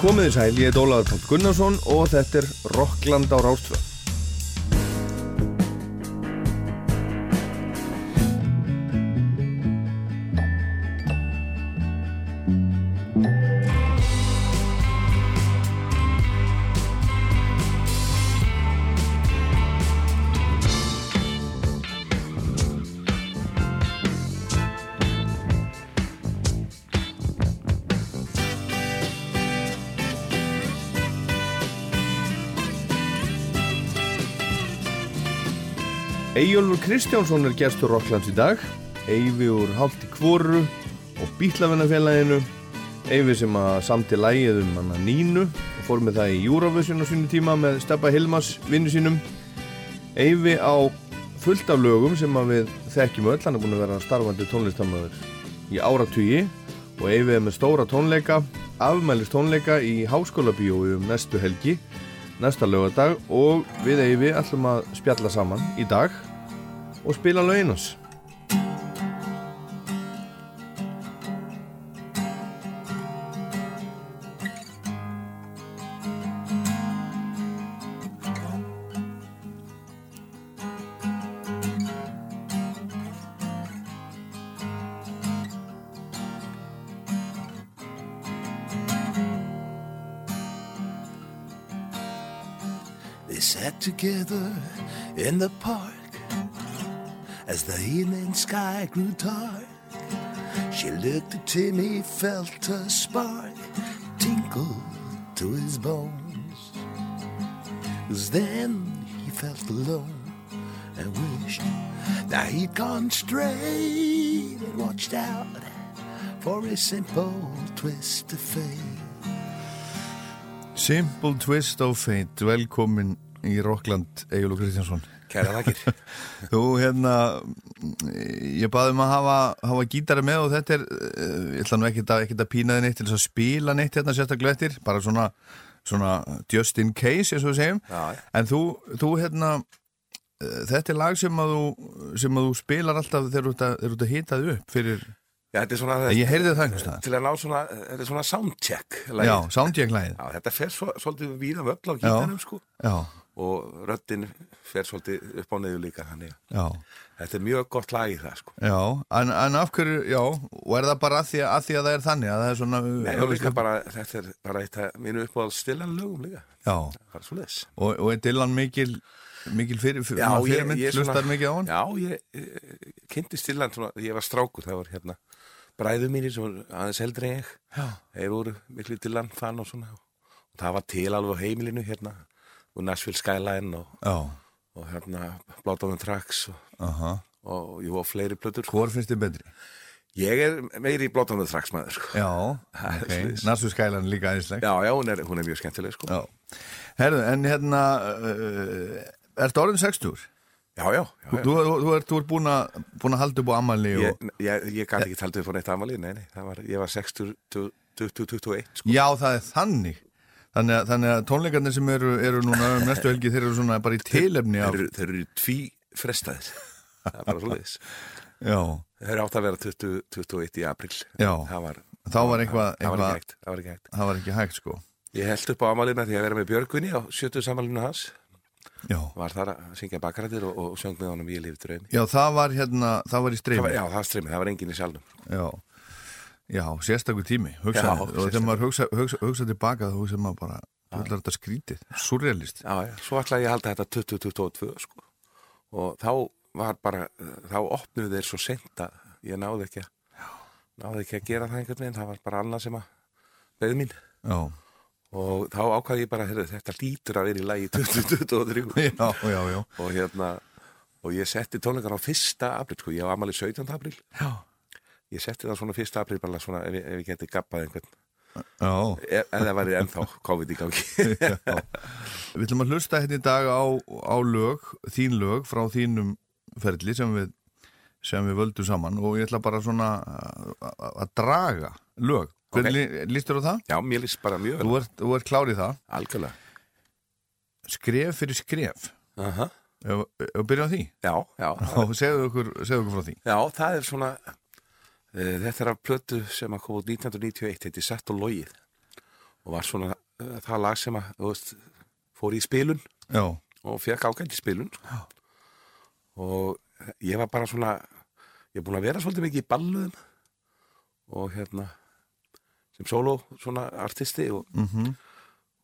Komið í sæl, ég heit Ólaður Páll Gunnarsson og þetta er Rockland á Rástfjörn. Eyjólfur Kristjánsson er gestur Rocklands í dag. Eyvi úr Haldi Kvoru og Bílavinnafélaginu Eyvi sem að samti lægið um hann að Nínu og fór með það í Eurovision á sínu tíma með Steppa Hilmas vinnu sínum. Eyvi á fullt af lögum sem að við þekkjum öll. Hann er búin að vera starfandi tónlistamöður í áratugi og Eyvi er með stóra tónleika afmælist tónleika í Háskóla Bíói um næstu helgi næsta lögadag og við Eyvi ætlum að spjalla saman í dag og spila lögin oss. They sat together in the park as the evening sky grew dark. She looked at him, he felt a spark tinkle to his bones. 'Cause then he felt alone and wished that he'd gone straight and watched out for a simple twist of fate. Simple Twist of Fate, velkomin í Rockland, Egil og Kristjánsson. Kæra þakkir. Þú, hérna, ég baði um að hafa, hafa gítari með og þetta er, eh, ég ætla nú ekkert að, að pína þið neitt til að spila neitt hérna sérstaklega eftir, bara svona, svona just in case, eins og við segjum. Já, já. En þú, þú, hérna, eh, þetta er lag sem að þú, sem að þú spilar alltaf þegar þú ert að, þegar þú ert að hita þið upp fyrir, Já, þetta er svona... ég heyrði það einhvers staðar. Til að ná svona, þetta er svona soundcheck. Já, lagið. soundcheck-lagið. Já, þetta fer svo, svolítið víða völl á gítanum sko Já, og röddinn fer svolítið upp á neðu líka þannig þetta er mjög gott lag í það sko. Já, en, en af hverju, já, og er það bara að því að, að, því að það er þannig að það er svona... Nei, líka bara, þetta er bara eitt að mínu uppáhald stilan lögum líka, og, og er Dylan mikil, mikil fyrir, fyrir, Já, ég- fyrirmynd, ég svona- hlustar mikið á hann? Já, ég, ég kynnti stilan svona, ég var strákur, það var hérna bræðu mínir sem voru aðeins eldri en ég, þeir voru miklu stilan þann og svona. Og það var til alveg á heimilinu hérna og Nashville Skyline og, já, og hérna the Tracks og, aha. og jú og fleiri plötur sko. Hvor finnst þið betri? Ég er meiri í the Tracks maður sko. Já, Það er ok, svoleiðis. Narsu Skælan líka æðisleg. Já, já, hún er, hún er mjög skemmtileg sko. Herðu, en hérna, uh, ertu orðin 60? Já, já, já, já. þú, þú, þú ert, ert búin að, halda upp á ammali og... Ég, ég, ég gæti ekki taldið fyrir neitt amalí, nei, nei, ég var 60, 2021 sko. Já, það er þannig. Þannig að, þannig að tónleikarnir sem eru, eru núna um næstu helgi, þeir eru svona bara í tilefni af... Þeir, þeir eru tví frestaðir, það er bara svo leiðis. Já, Þeir eru átt að vera 20, 21 í april. Já. Það var, þá var eitthvað, það var ekki hægt, það var ekki hægt. það var ekki hægt, sko. Ég held upp á amalína því að vera með Björgunni á 70 samalinu hans. Já. Var þar að syngja bakrættir og, og söng með honum ég lífi draumi. Já, það var hérna, það var í streymi. já, það var streymið, það var enginn í sjálfum. Já, já sérstakur tími hugsa, Já, og þegar maður hugsa, hugsa, hugsa tilbaka þá hugsa maður bara, þú ætlar þetta skrítið surrealist. Já, já, svo ætlaði ég að halda þetta 2022 sko. og þá var bara, þá opnuðu þeir svo sent að ég náði ekki að náði ekki að gera það einhvern veginn, það var bara annað sem að beð mín. Já, og þá ákvaði ég bara, heyrðu, þetta lítur að vera í lagi 2023 já, já, já. Og hérna og ég setti tónleikar á fyrsta april sko, ég á amali 17. april Já, ég setti það svona fyrsta april bara svona ef, ef ég geti gappað einhvern ef, ef það væri ennþá COVID í gangi. Við ætlum að hlusta hérna í dag á, á lög, þín lög frá þínum ferli sem við sem við völdum saman og ég ætla bara svona að- draga lög. Hvernig okay. lístur á það? Já, mér líst bara mjög Þú ert, þú ert klár í það. algjörlega Skref fyrir skref. Aha. Ef ef við byrjum á því. Já, já, segðu okkur, okkur frá því. Já, það er svona uh, þetta er af plötu sem að koma út 1991 þetta er sett og logið. Og var svona uh, það lag sem að, veist, fór í spilun Já, og fekk ágænt í spilun. Sko. og ég var bara svona ég er búin að vera svolítið mikið í balluðum og hérna sem solo svona artisti og, mhm,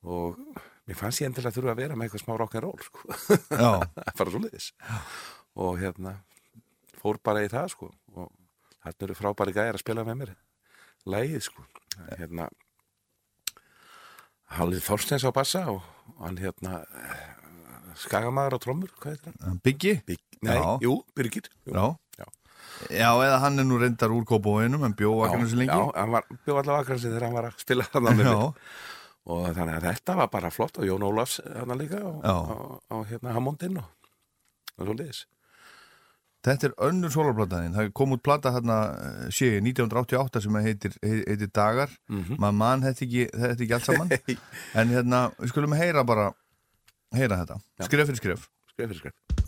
og mér fannst ég endilega þurfa að vera með eitthvað smá rock'n'roll sko. já, bara svo leiðis og hérna fór bara í það sko og þarna eru frábæri gæðir að spila með mér lægið sko hérna Hallið Þorsteins á bassa og hann hérna skagamæður á trommur, hvað heitir hann? Biggi Big, nei, Já. jú, Birgir jú. Já. Já. Já, eða hann er nú reyndar úr kópóinum en bjó að kannu sér lengi Já, hann var, bjóð allavega akkurat þegar hann var að spila hann Já, og þannig að þetta var bara flott og Jón Ólafs hann líka og, Já. á, á hérna Hammondinn og, og svo leiðis Þetta er önnur sólarplataðin. Það kom út plata hérna, sé ég, 1988 sem heitir, heitir Dagar. Mhm. Maður mann þetta ekki, ekki allt saman. en hérna, við skulum heyra bara, heyra þetta. Skref fyrir skref. Skrif fyrir skrif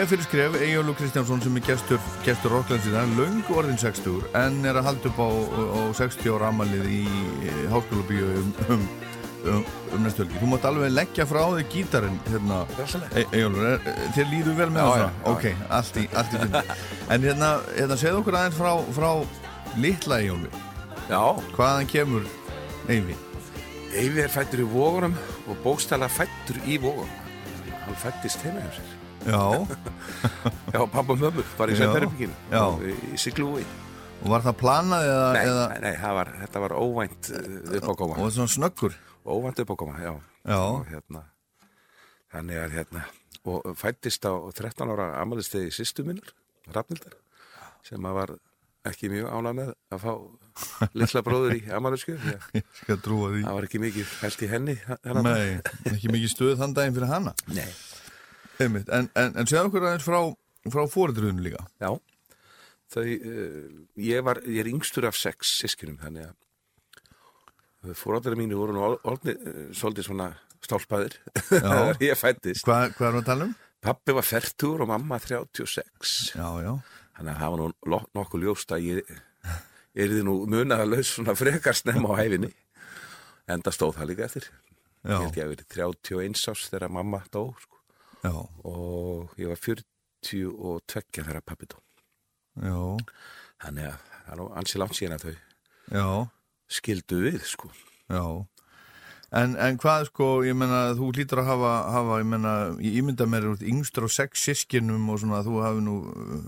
Skref fyrir skref, Egilur Kristjánsson sem er gestur, gestur Rokklandsið, hann er löngu orðin 60 en er að halda upp á, á 60 ára amalið í háskólabíu um, um, um, um næstu helgi. Þú mátt alveg leggja frá þig gítarinn hérna. Egilur, þér líður vel með það? Ok, allt í, allt í finn. En hérna, hérna segð okkur aðeins frá, frá litla Egilur, Já, hvaðan kemur Eyvi? Eyvi er fættur í vógunum og bókstæla fættur í vógunum hann fættist heima hjá sér Já, Já, pappa og mömmu, bara í Já, Sættarbygginu já. í, í Siglúi Og var það planað eða, Nei, eða nei, var, þetta var óvænt uh, uppákoma. og svona snöggur? Óvænt uppákoma, já. Já. Og hérna, þannig að hérna, og fættist á 13 ára amalistegi sýstu minnur, Rafnildar, sem að var ekki mjög ánað með að fá litla bróður í því. Það var ekki mikið held í henni. dag. Nei, ekki mikið stöð þann daginn fyrir hana. Nei. Einmitt. En, en, en segja okkur aðeins frá, frá fóreldruðinu líka. Já, þau, uh, ég, var, ég er yngstur af sex sískinum, þannig að fóráttari mínu voru nú uh, svolítið svona stálpaðir ég fættist. Hvað, hvað er að tala um? Pappi var færtur og mamma 36, Já, já. þannig að það var nú nokkuð ljóst að ég erði nú munaða laus svona frekar snemma á hæfinni. Enda stóð það líka eftir. Já, Ég held ég að verið 31 árs þegar mamma dó, sko. já, og ég var 42 þegar pappi dó. Þannig að það er nú ansi langt síðan að þau já, skildu við, sko. já. En, en hvað sko, ég menna, þú hlýtur að hafa, hafa ég menna, ég ímynda mér út yngstur á sex sískinum og svona, þú hafi nú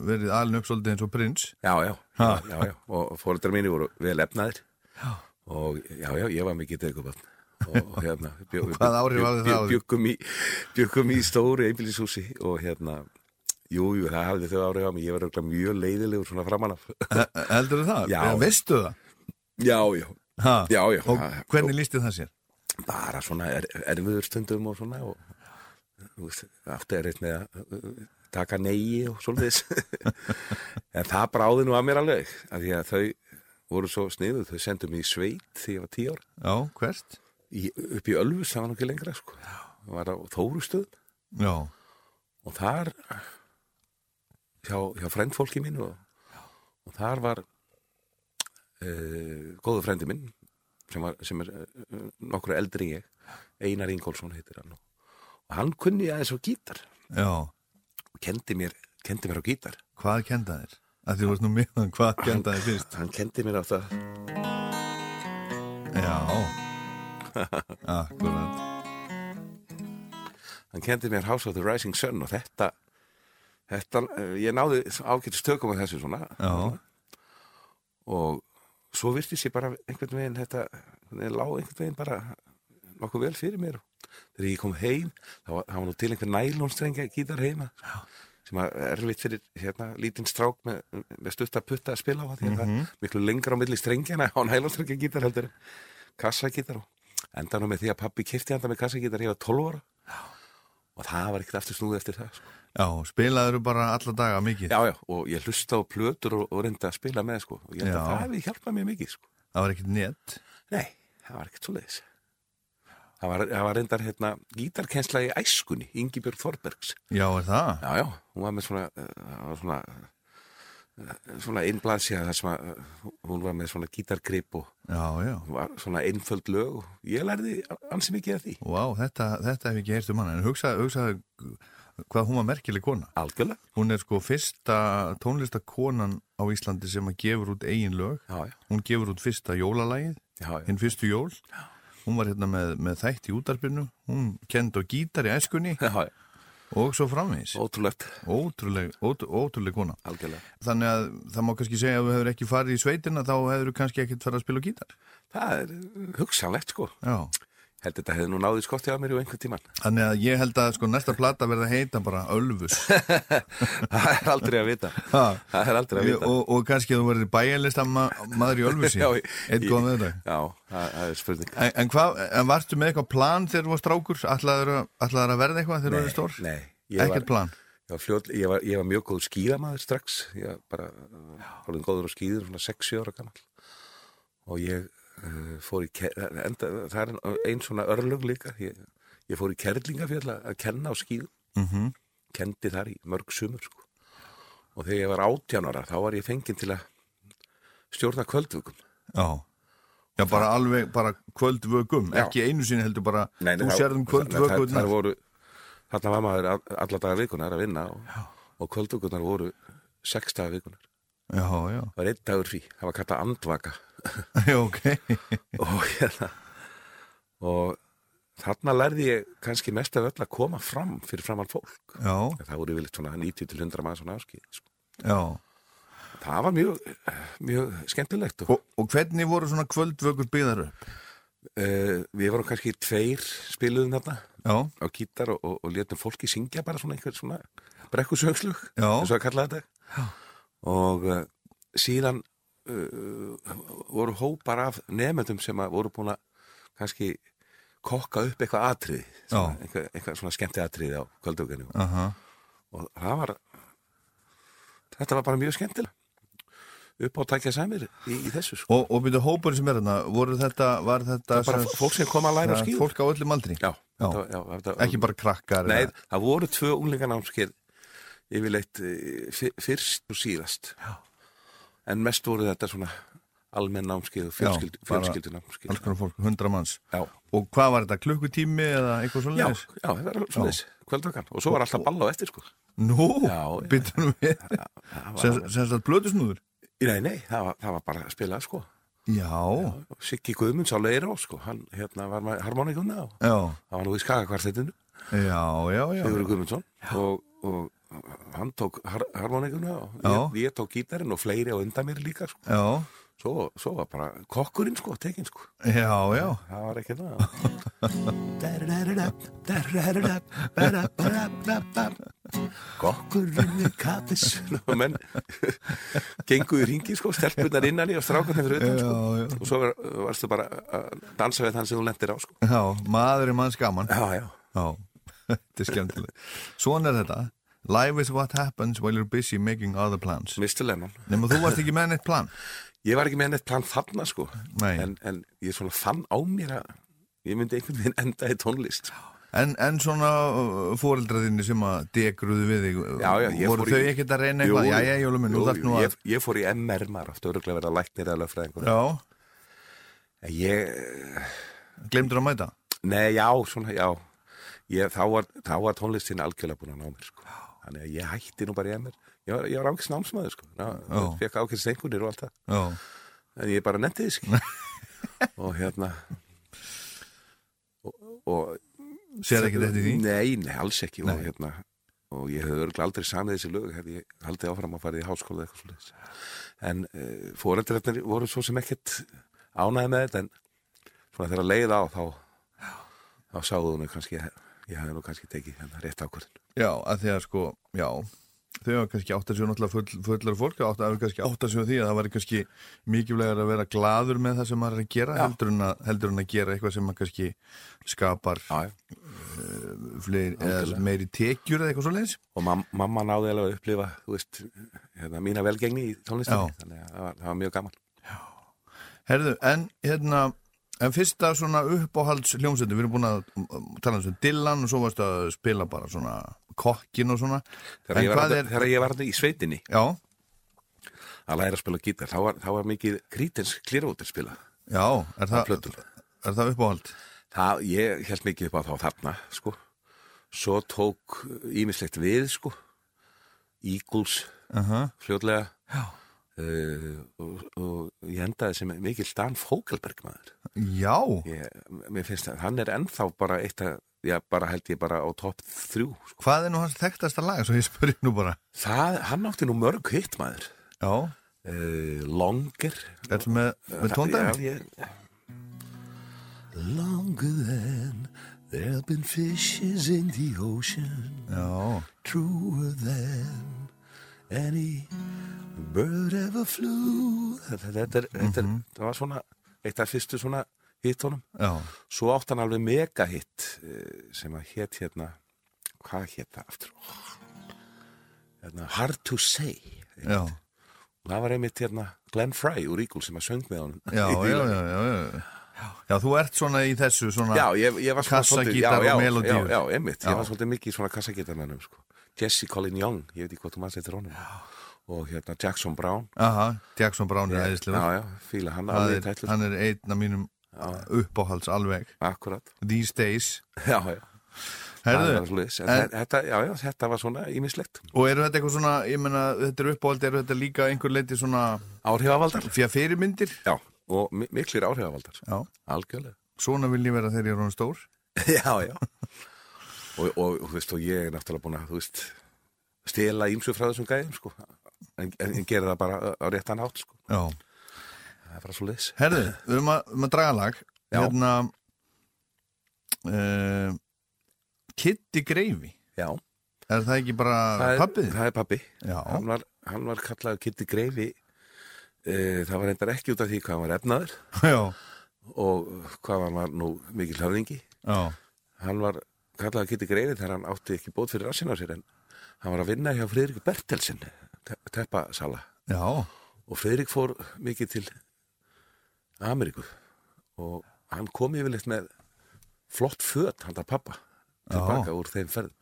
verið alin upp svolítið eins og prins. Já, já, Ha. já, já, og fóreldrar mínu voru vel efnaðir já. og já, já, ég var mikið dögubann og, og hérna? Bjöggum í, bjöggum í stóru einbýlishúsi og hérna Jú, jú, það hafði þau áhrif á mig, ég var mjög leiðilegur svona framan af. Heldur það? Já. Eða veistu það? Já, já, Ha? já, já. Og það- hvernig lísti það sér? bara svona er, erfiður stundum og svona og átti er eitt með að uh, taka negi og svolítið en það bráði nú að mér alveg af því að þau voru svo sniðuð þau sendu mig í sveit því ég var tíu ár Já, hvert? í, upp í Ölfus, það var nú ekki lengra sko. það var á Þórustöð Já, og þar hjá, hjá frændfólki mín og, og þar var uh, góðu frændi minn sem, var, sem er uh, nokkru eldri en ég Einar Ingólfsson heitir hann og, hann kunni aðeins á gítar já. og kendi mér, kendi mér á gítar Hvað kenda þér? Að því þú varst nú miðan, hvað kenda þér fyrst? hann kendi mér á það Já. Akkurat. hann kendi mér House of the Rising Sun og þetta, þetta uh, ég náði ágættis tökum á þessu svona Já. og svo virtist ég bara einhvern veginn þetta, það lá einhvern veginn bara nokkuð vel fyrir mér þegar ég kom heim, það var, var nú til einhver nælónstrengja gítar heima Já. sem var erfitt fyrir hérna lítinn strák með, með stutta putta að spila á því að það er miklu lengra á milli strengjana á nælónstrengja gítar heldur kassagítar og enda nú með því að pappi kifti handa með kassagítar ég var 12 ára Já. og það var ekkert aftur snúið eftir það sko. Já, spilaður bara alla daga mikið. Já, já, og ég hlusta á plötur og, og reyndi að spila með sko. og ég held Já. að það hefði hjálpað mér mikið sko. Það var ekkert nett. Nei, það var ekkert svo leiðis. Það var, var reyndar hérna gítarkensla í æskunni, Ingibjörg Þorbergs. Já, er það? Já, já, hún var með svona, uh, það var svona, uh, svona einblaðsja þar sem að uh, hún var með svona gítargrip og Já, já. var svona einföld lög og ég lærði ansi mikið af því. Vá, þetta, þetta hef ég ekki heyrst um hana. En hugsa, hugsa hvað hún var merkileg kona. Algjörlega. Hún er sko fyrsta tónlistakonan á Íslandi sem að gefur út eigin lög. Já, já, Hún gefur út fyrsta jólalagið, já, já. hinn fyrstu jól. Hún var hérna með, með þætt í útarpinu. Hún kend á gítar í æskunni Já, já, og svo framvegis. ótrúlegt, Ótrúleg, ótrú, ótrúleg kona. algjörlega. Þannig að það má kannski segja að þú hefur ekki farið í sveitina þá hefur þú kannski ekkert farið að spila gítar. Það er hugsanlegt sko. Já. Held þetta hefði nú náðið skottið á mér í einhvern tíman. Þannig að ég held að sko næsta plata verða að heita bara Ölfus. það er aldrei að vita. Ha. Það er aldrei að vita. og, og kannski að þú verður bæjarlista ma maður í Ölfusi. Já, Eitt góð með þetta. Já, það, er spurning. En, en, hvað, en varstu með eitthvað plan þegar þú var strákur? Ætlaður að, að verða eitthvað þegar þú verður stór? Nei, Ekkert plan? ég var, fljót, ég, var, ég var mjög góð skíðamaður strax. Ég var bara, hálfum góður á skíður, svona 6-7 ára gammal. Og ég uh, fór í, enda, það er einn svona örlög líka. Ég, ég fór í kerlingafjöld að kenna á skíðum. Mm Kendi þar í mörg sumur, sko. Og þegar ég var 18 ára, þá var ég fenginn til að stjórna kvöldvökum. Já. Já, bara alveg, bara kvöldvögum. Já. Ekki einu sinni heldur bara, þú þá- sérðum þar- þar kvöldvögum. voru, þarna var maður all- alla daga vikunar að vinna og, og kvöldvökunar voru sex daga vikunar. Já, já. Það var einn dagur frí, það var kallað andvaka Já, ok. og hérna og þarna lærði ég kannski mest af öll að koma fram fyrir framann fólk. Já, Það voru yfirleitt svona 90 til 100 mann svona áskið. Sko. já. það var mjög, mjög skemmtilegt og Og, og hvernig voru svona kvöldvökur byggðar upp? uh, við vorum kannski tveir spiluðum þarna Já, á gítar og, og, letum fólki syngja bara svona einhver svona brekkusöngslug Já. eins og að kalla þetta Já. Og uh, síðan uh, voru hópar af nefndum sem að voru búin að kannski kokka upp eitthvað Já. eitthvað, eitthvað svona skemmti atriði á kvölduginu aha, og það var þetta var bara mjög skemmtilega upp á tækja sæmir í, í þessu sko. og, og byrju hópur sem er þarna, voru þetta, var þetta sem- fólk sem kom að læra skíðum. Fólk á öllum aldri? já, Já. Já þetta, Ekki bara krakkar? Nei, það voru tvö unglinganámskeið yfirleitt eh, fyr- fyrst og síðast. Já. en mest voru þetta svona almenn námskeið og fjölskyld, Já, bara fjölskyldunámskeið Alls konar fólk, hundra manns. Já, Og hvað var þetta, klukkutími eða eitthvað já, svona já, það var svona þess kvöldvakan og svo var alltaf balla á eftir sko. Nú, Já, já. byttunum við. Sagt blöðusnúður? Nei, nei, það var, það var bara að spila sko. Já, Siggi Guðmunds á Leirá sko hann hérna var með harmonikuna og já, það var nú í skagakvartettinu já, já, já. Sigurður Guðmundsson. Og, og hann tók har harmonikuna og ég, ég tók gítarinn og fleiri á undan mér líka sko. Já, svo, svo var bara kokkurinn sko, tekinn sko. Já, já. Það var ekki það. Kokkurinn kaffis og menn gengu í ringi sko, stelpunar innan í og strákarnir fyrir utan sko. Já, já. og svo var, varstu bara að dansa við þann sem þú lendir á sko. Já, maður er manns gaman. Já, já. Já, þetta er skemmtilegt. Svona er þetta Life is what happens while you're busy making other plans Mr. Lennon Nefnum þú varst ekki með neitt plan Ég var ekki með neitt plan þarna sko Nei. en, en ég svona fann á mér að ég myndi einhvern veginn enda í tónlist sko. En, en svona fóreldraðinni sem að degruðu við þig Já, já, Voru þau ekkert að reyna eitthvað? jú. Já, já, jólum, nú Jú, jú, að ég, ég fór í MR maður aftur öruglega að læknir eða lögfræðingur Já, En Ég, glemdur að mæta nei, já, svona, já ég, þá, var, þá var tónlistin algjörlega búin að ná mér sko. Þannig að ég hætti nú bara í MR Ég var, ég var ákveðs námsmaður sko. Já. Fekk ákveðs einhvernir og allt það. Já, En ég bara nefndi þess ekki Og hérna Og, og sér ekki þetta í því? Nei, nei, alls ekki. Nei. Og, hérna, og ég hefði örgulega aldrei samið þessi lög hefði ég haldið áfram að fara í háskóla eitthvað svolítið en uh, fóreldrarnir voru svo sem ekkert ánæði með þetta en svona þegar leið á þá þá sáðu hún kannski ég hefði nú kannski tekið hérna rétt ákvörðin Já, að því að sko, já Þau hafa kannski átt að séu náttúrulega full, fullar fólk átt að séu því að það væri kannski mikilvægur að vera gladur með það sem maður er að gera Já. heldur en að, heldur en að gera eitthvað sem maður kannski skapar Já, fleiri, eða meiri tekjur eða eitthvað svo leiðis og mam mamma náði alveg að upplifa veist, hérna, mína velgengni í tónlistinni Já. þannig að það var, það var mjög gaman. Herðu, en hérna En fyrsta svona uppáhalds hljómsveitin, við erum búin að um, tala um Dylan og svo varstu að spila bara svona kokkin og svona. þegar, ég var, er... ég var í sveitinni Já, að læra að spila gítar þá var, þá var mikið krítins klirrótir spila já, er það, plötur. er það uppáhald? Það, ég held mikið upp á þá þarna, sko. Svo tók ímislegt við, sko. Eagles, Uh -huh. fljótlega. Já. Uh, og, og ég endaði sem mikil Dan Fókelberg maður. Já, Ég, mér finnst að hann er ennþá bara eitt að, já, bara held ég bara á topp þrjú, sko. hvað er nú hans þekktasta lag, svo ég spurði nú bara. Það, hann átti nú mörg hitt maður. Já, Uh, longer. þetta með, með tóndæmi? Longer than there have been fishes in the ocean, Já, truer than any bird ever flew. þetta, þetta, er, þetta er, það var svona eitt af fyrstu svona hittónum. já, Svo átt hann alveg mega hitt sem að hétt hérna, hvað hétt það aftur? Hérna, Hard to Say. já, Og það var einmitt hérna Glenn Fry úr Eagle sem að söng með honum. já, já, já, já, já. Já, þú ert svona í þessu svona... Já, ég, ég svona Kassagítar já, já, og melódíur. Já, já, einmitt. Já. Ég var svolítið mikið í svona kassagítarmennum, sko. Jesse Colin Young, ég veit ekki hvað þú maður setur honum. Og hérna Jackson Brown. Aha, Jackson Brown er já, fíla hann alveg tætlur. hann er einn af mínum uppáhalds alveg. Akkurat. These days. Já, já. Herðu. En en- þetta, já, já, þetta var svona ímislegt. og eru þetta eitthvað svona, ég meina, þetta er uppáhald, eru þetta líka einhver leiti svona Áhrifavaldar. fyrir fyrirmyndir? Já, og mi- miklir áhrifavaldar. Já. Algjörlega. Svona vil ég vera þegar ég er hún stór. já, já. Og, og, og, þú veist, og ég er náttúrulega búin að, stela ímsu frá þessum gæðum, sko. En, en, gera það bara á réttan átt sko. Það er bara svo leis Herðu, við erum að, erum að draga lag. Já. Hérna, uh, Kitty Greifi. já, Er það ekki bara pappið? það er pappi Já. hann var, var kallað Kitty Greifi e, það var reyndar ekki út af því hvað hann var efnaður Já. og hvað hann var nú mikil höfðingi Já. hann var kallað Kitty Greifi þegar hann átti ekki bót fyrir rassin á sér en hann var að vinna hjá Friðrik Bertelsen te teppasala Já. og Friðrik fór mikið til Ameríku og hann kom yfirleitt með flott föt handa pappa tilbaka úr þeim ferð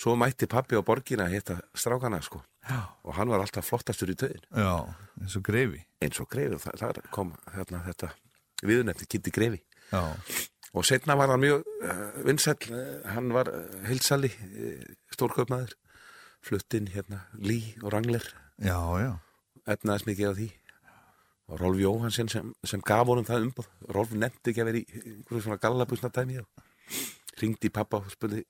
svo mætti pappi á borgina að hitta strákana sko Já. og hann var alltaf flottastur í töðin Já. Eins og Greifi. eins og greifi og það, þar kom hérna, þetta viðunefni Kitty Greifi Já. og setna var hann mjög uh, vinsæll, uh, hann var uh, heilsali, uh, stórkaupmaður fluttinn hérna Lí og Rangler, Já, já. efnaðist mikið af því. Og Rolf Jóhansen sem, sem gaf honum það umboð. Rolf nefndi ekki að vera í einhverju svona gallabusna dæmi og ringdi pappa og spurði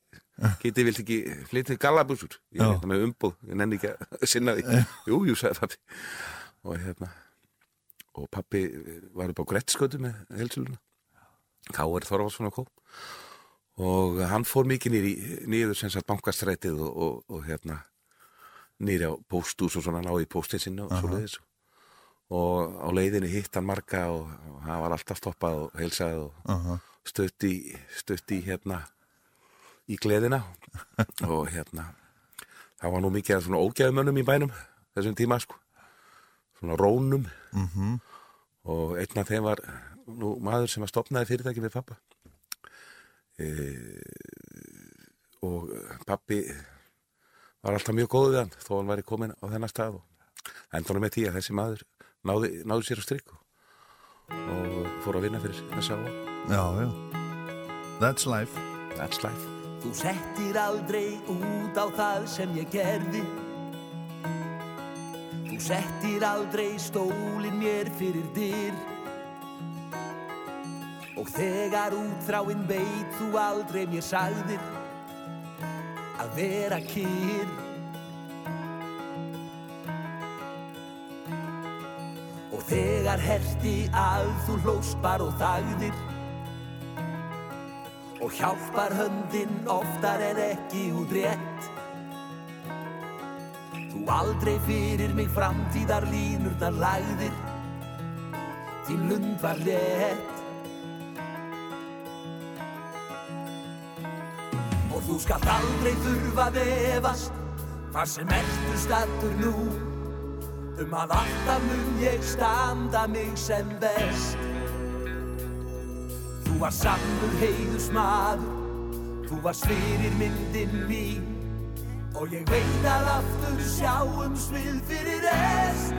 getið vilt ekki flytið gallabusur ég er hérna með umboð, ég nenni ekki að sinna því. Jú, jú, sagði pappi og hérna og pappi var upp á Grettskötu með helsöluna Káir Þorvarsson og kó og hann fór mikið nýður sem sagt bankastrætið og, og, og hérna nýri á póstús og svona ná í póstin sinni og svo leiðis og á leiðinni hitt hann marga og, og hann var alltaf stoppað og heilsað og stutt í hérna í gleðina. Og hérna það var nú mikið af svona ógæðumönnum í bænum þessum tíma sko. Svona rónum. Mhm. og einn af þeim var nú maður sem að stopnaði fyrirtæki við pappa e, og pappi var alltaf mjög góð við hann þó hann væri komin á þennan stað og endanum með því að þessi maður náði, náði sér á strik og, fór að vinna fyrir þessa á Já, já. That's life. That's life Þú settir aldrei út á það sem ég gerði Þú settir aldrei stólinn mér fyrir dyr Og þegar útþráinn veit þú aldrei mér sagðir Að vera kýr Og þegar herti að þú hlóst bara og þagðir. Og hjálpar höndin oftar en ekki út rétt. Þú aldrei fyrir mig framtíðar línurnar lagðir. Þín lund var rétt þú skalt aldrei þurfa að efast Hvar sem ertu stattur nú. Um að alltaf mun ég standa mig sem best. Þú var sannur heiðusmaður, þú var svirir myndin mín. Og ég veit að aftur sjáumst við fyrir rest.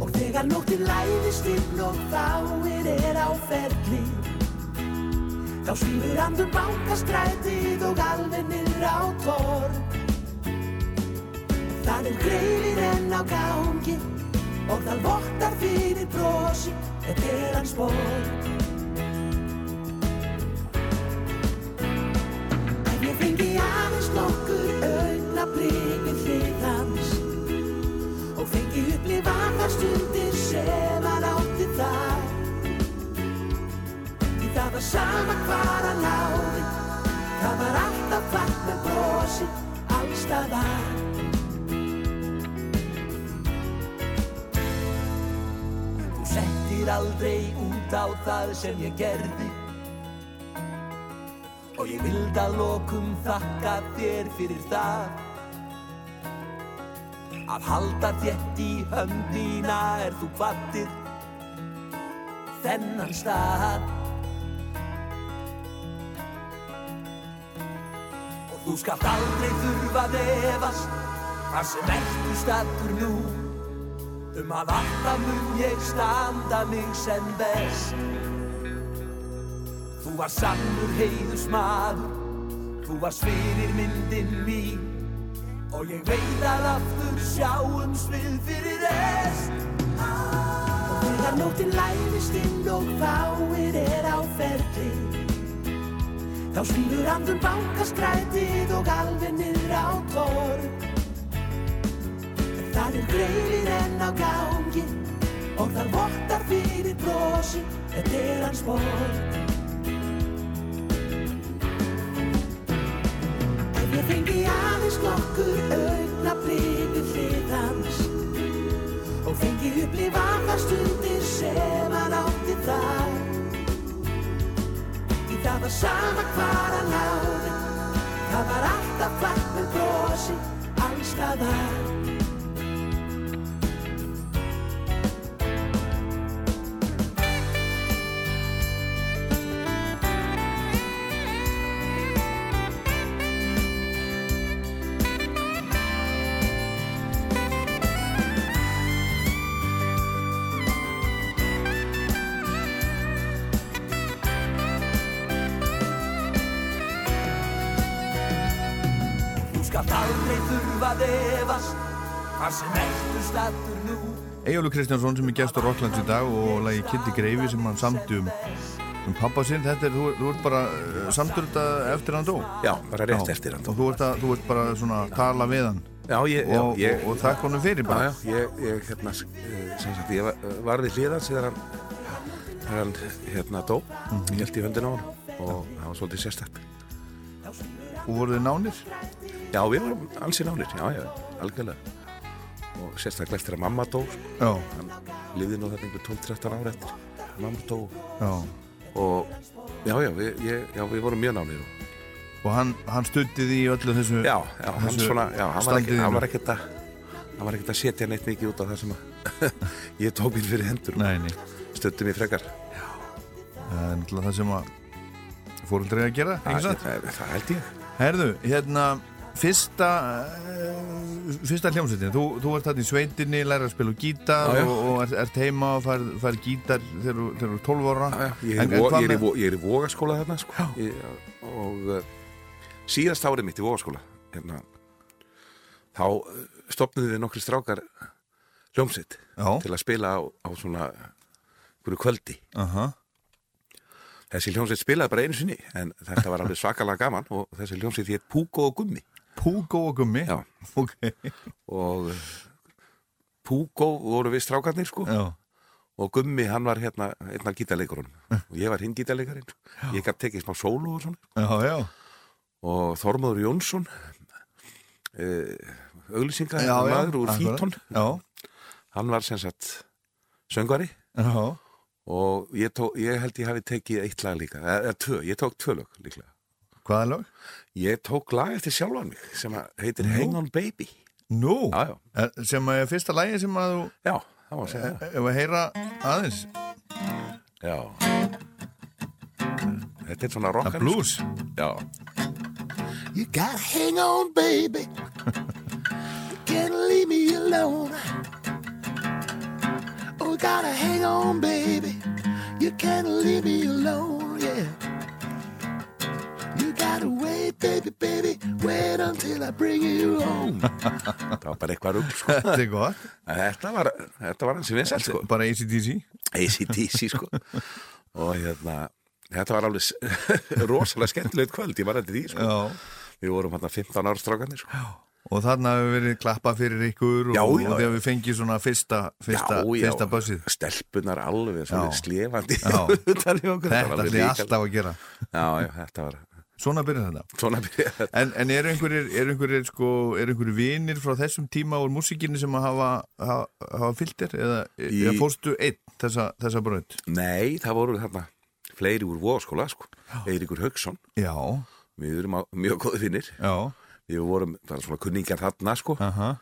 Og þegar nóttin læðist inn og þáir er á ferli Þá svífur andur bankastrætið og alveg niður á torg. Það er greiðir enn á gangi og það vottar fyrir brosi Þetta er hans borg. Ef ég fengi aðeins nokkur augna blíkinn hlið hans og fengi upplifa þar stundir sem hann átti Því það var sama hvar hann láði það var alltaf fætt með brosi allstaðar Þú settir aldrei út á það sem ég gerði. Og ég vild að lokum þakka þér fyrir það. Að halda þétt í höndina er þú kvattir Þennan stað þú skalt aldrei þurfa að efast Hvar sem ertu stattur nú. Um að alltaf mun ég standa mig sem best. Þú var sannur heiðusmaður, þú var svirir myndin mín. Og ég veit að aftur sjáumst við fyrir rest. Og þegar nóttin læðist inn og fáir er á ferli Þá svífur andur bankastrætið og alveg niður á torg Það er greifir enn á gangi og það vottar fyrir brosi, þetta er hans borg. Ef ég fengi aðeins nokkur augna við hlið hans og fengi upplifa það stundir sem hann átti þar. Það var sama hvar hann láði, það var alltaf flatt með brosi, allstaðar. Þú Hvar sem ertu stattur nú Eyjólu Kristjánsson sem er gestur Rocklands í dag og lagi Kitty Greifi sem hann samti um, um pappa sinn. Þetta er, þú, þú ert bara uh, samtur þetta eftir hann dó. Já, bara rétt Já. eftir hann Og þú ert, að, þú ert bara svona að tala við hann Já, ég, já, og, ég, og, og þakka honum fyrir Já, bara. já, ég, ég hérna, eh, sem sagt, ég var, var við hliðans þegar hann, þegar hann, hérna, dó, ég held í höndina á hann og það var svolítið sérstakt. Og voruð þið nánir? Já, við vorum ansi nánir, já, já, algjörlega. Og sérstaklega eftir að mamma dó, sko. Hann lifði nú þetta einhver 12-13 ára eftir mamma dó. já. Og, já, já, við, ég, já, við vorum mjög nánir. Og, Og hann, hann því í öllu þessu já, já, hann þessu svona, já, hann var, ekki, hann var ekkert að, hann var ekkert að setja neitt mikið út á það sem að ég tók mér fyrir hendur nei, stöttum í frekar. það er náttúrulega það sem að fóröldri að gera, ekki það, það held ég. Herðu, hérna, fyrsta, uh, fyrsta hljómsveitin, þú, þú ert þarna í sveitinni, læra að spila gítar Já, já. og, og ert, ert heima og fær, fær gítar þegar þú ert 12 ára. Já, ég, er, vo, ég, er vo- ég er í vogaskóla þarna sko. ég, og uh, síðast árið mitt í vogaskóla hérna, þá uh, stopnuðu við nokkri strákar hljómsitt Já, til að spila á, á svona einhverju kvöldi. Aha, þessi hljómsitt spilaði bara einu sinni en þetta var alveg svakalega gaman og þessi hljómsitt hétt Púko og Gummi Púgó og Gummi. Já. Ok, og uh, Púko voru við strákarnir sko. Já, og Gummi hann var hérna einn af gítarleikurunum. Og ég var hinn gítarleikarinn. Ég gætt tekið smá sólu og svona. Já, já. og Þormóður Jónsson uh, auglýsinga Já, já, maður úr. Fítón Já, hann var sem sagt söngvari. Já, og ég, tók, ég held ég hafi tekið eitt lag líka eða, tvö, ég tók tvö lög líklega hvaða lag? ég tók lag eftir sjálfan mig sem að heitir Hang on Baby Nú, já, já, Er- sem er fyrsta lagi sem að þú, já, það var að segja það ef að heyra aðeins, já þetta er svona rock að blues. já, You gotta hang on, baby. you can't leave me alone. Oh, gotta hang on, baby. You can't leave me alone, yeah. Gotta wait, baby, baby. Wait until I bring you home. það var bara eitthvað rugg sko. Þetta er gott, En þetta var, þetta var hansi vinsælt sko bara ACDC. ACDC sko og hérna þetta var alveg rosalega skemmtilegt kvöld ég var þetta því sko Já. við vorum hérna 15 ára strákanir sko. Og þarna hefur verið klappað fyrir ykkur og, Já, já, og já. við fengið svona fyrsta, fyrsta, fyrsta bussið. stelpunar alveg svona Já. slefandi Já. Þetta ríkal- alltaf að gera. já, já, þetta var Svona byrjar þetta. svona byrjaði þetta. En, en eru einhverjir, er einhverjir, sko, er einhverjir vinir frá þessum tíma úr músikinni sem að hafa, hafa, hafa fylgtir eða, Í- eða fórstu einn þessa, þessa braut? nei, það voru þarna fleiri úr voðskóla sko. Eiríkur Haugsson, Já, við erum mjög góði vinnir já, við vorum bara svona kunningar þarna sko. Aha,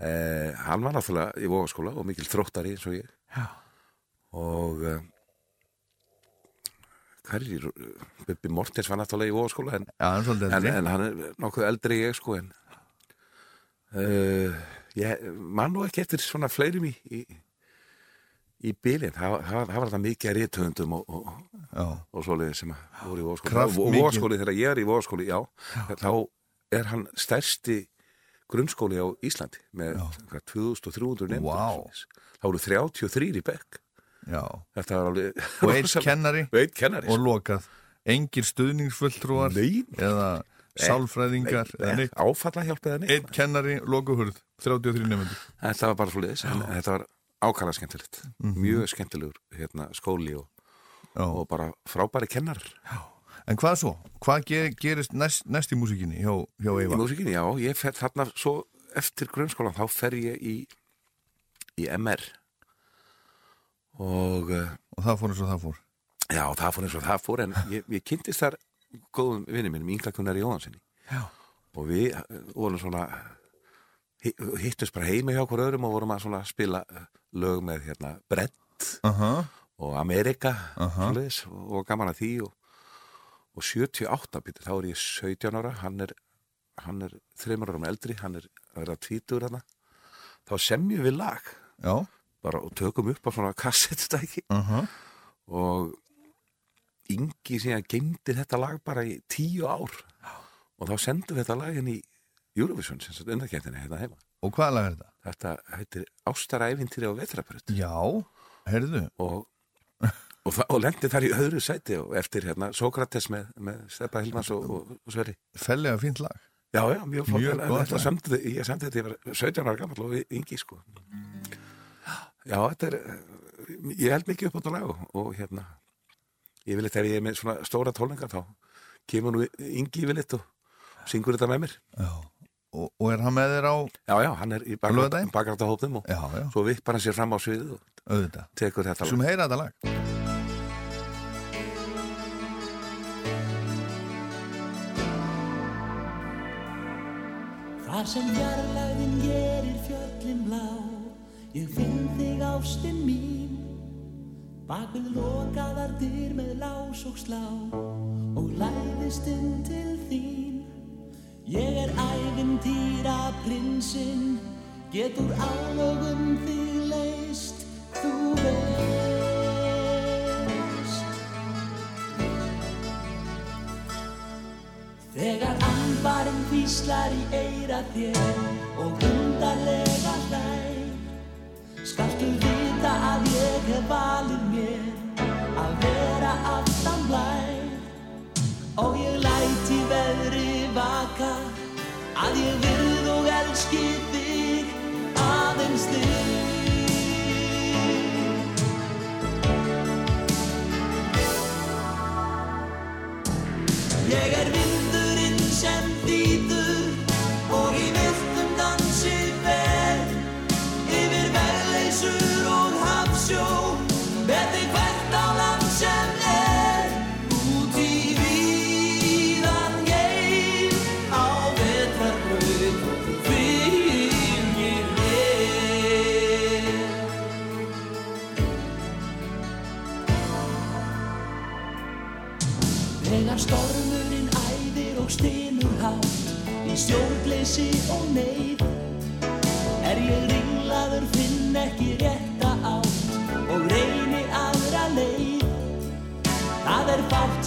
Eh, hann var náttúrulega í vogaskóla og mikil þróttari eins og ég. Já. og eh, hverjir Bubbi Mortens var náttúrulega í vogaskóla en, já, en, en hann er nokkuð eldri ég sko en uh, ég man nú ekki eftir svona fleirum í í, í bylinn, það, var- það, var- það mikið að réttöndum og, og, Já, og svoleiðið sem voru í Kraft og vogaskóli þegar ég er í vogaskóli, já, þá er hann stærsti grunnskóli á Íslandi með hvað, 2300 nefndur Vá. þá voru 33 í bekk. já. Þetta var alveg Og einn kennari kennari og lokað. Engir stuðningsfulltrúar eða sálfræðingar áfalla hjálp eða neitt Einn kennari, lokuhurð. 33 nefndur. Þetta var bara svo liðis, en þetta var ákala skemmtilegt. Mjög skemmtilegur hérna, skóli og, Já. og bara frábæri kennar. En hvað svo? Hvað ge gerist næst, næst í músikinni hjá, hjá Í Eyva? músikinni, já, ég fer þarna svo eftir grunnskólan, þá fer ég í, í MR. Og uh, Og það fór eins og það fór. já, það fór eins og það fór, en ég, ég kynntist þar góðum vinni mínum, Ingla Gunnar Jóhansinni. Já. Og við eh, vorum svona, hi- hittust bara heima hjá okkur öðrum og vorum að spila eh, lög með hérna Brett Aha, og Amerika Aha. svoleiðis, og, og gaman að því og, og 78 býtur, þá er ég 17 ára hann er, hann er þreymur árum eldri, hann er að vera tvítur hana. þá semjum við lag já, bara og tökum upp á svona kassettstæki aha, og Ingi síðan geymdi þetta lag bara í tíu ár. Og þá sendum við þetta lag inn í Eurovision sem sagt undarkendinni hérna heima. Og hvað lag er þetta? þetta heitir Ástaræfintýri á vetrabröð Já, heyrðu, og, og, og lendi þar í öðru sæti og eftir hérna Sókrates með, með Steppa Hilmans og, og, og Sverri. Fellega fínt lag. já, já, mjög, sendi, ég sendi þetta, ég var 17 ára gammal og yngi sko já, þetta er eh, ég held mikið upp á þetta lag og, og hérna ég vil ef ég er með svona stóra tólninga þá kemur nú yngi yfir litt og syngur þetta með mér Já. Og, og er hann með þér á, já, já, hann er í hópnum og já, já, svo vippar hann sér fram á sviðið og auðvitað. tekur þetta lag Sem heyra þetta lag. Þar sem fjarlæðin gerir fjöllin blá Ég finn þig ástinn mín. Bak við lokaðar dyr með lás og slá Og læðist inn til þín. Ég er ævintýra prinsinn Getur álögum þig leist Þú veist. Þegar ambarinn hvíslar í eira þér og undarlega hlæg Skaltu vita að ég hef valið mér að vera aftan blæ? Og ég læt í veðri vaka að ég virð og elski þig aðeins þig. Ég er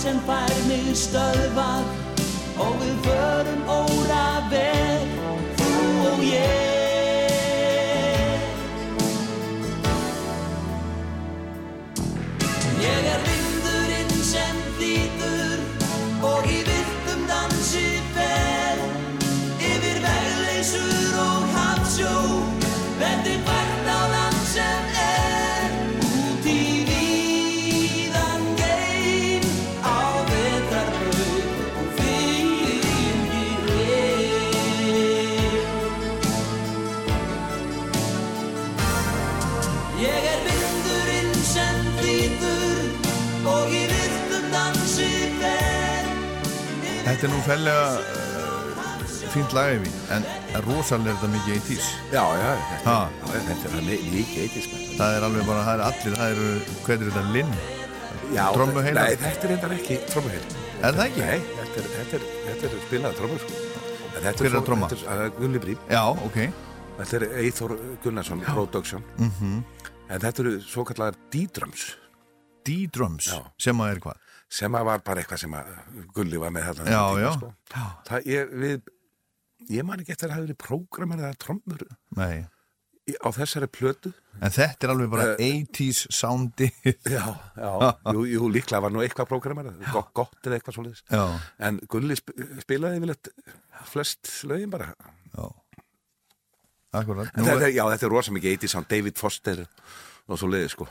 sem fær mig stöðvað. Og við förum óra veg Þetta er nú fellega uh, fínt lag Eyvi, en rosalega er þetta mikið 80s. já, já, þetta, já, þetta er mi- mikið eitthvað Það er alveg bara, það er allir, það eru, hvað er þetta, Linn? Já? Nei, þetta er endar ekki trommuheil Er það ekki? Nei, þetta er, þetta er, þetta er spilað trommur sko. Þetta er svo- að tromma? Þetta er það er Gulli Brím Já, ok. Þetta er Eithor Gunnarsson Production Mhm. En þetta eru svo kallar D-drums D-drums, Já. sem að er hvað? sem að var bara eitthvað sem að Gulli var með þarna Já, já. sko. Það, ég, við, ég man ekki eftir að það hafi verið prógramar eða í- á þessari plötu En þetta er alveg bara Eh. 80s soundi. Já, já, jú, jú, líklega var nú eitthvað prógramar, gott, gott eða eitthvað svoleiðis Já, En Gulli sp spilaði yfirleitt flest lögin bara já. akkurat þetta, er- já, þetta er rosa mikið 80s hann David Foster og svo leiði sko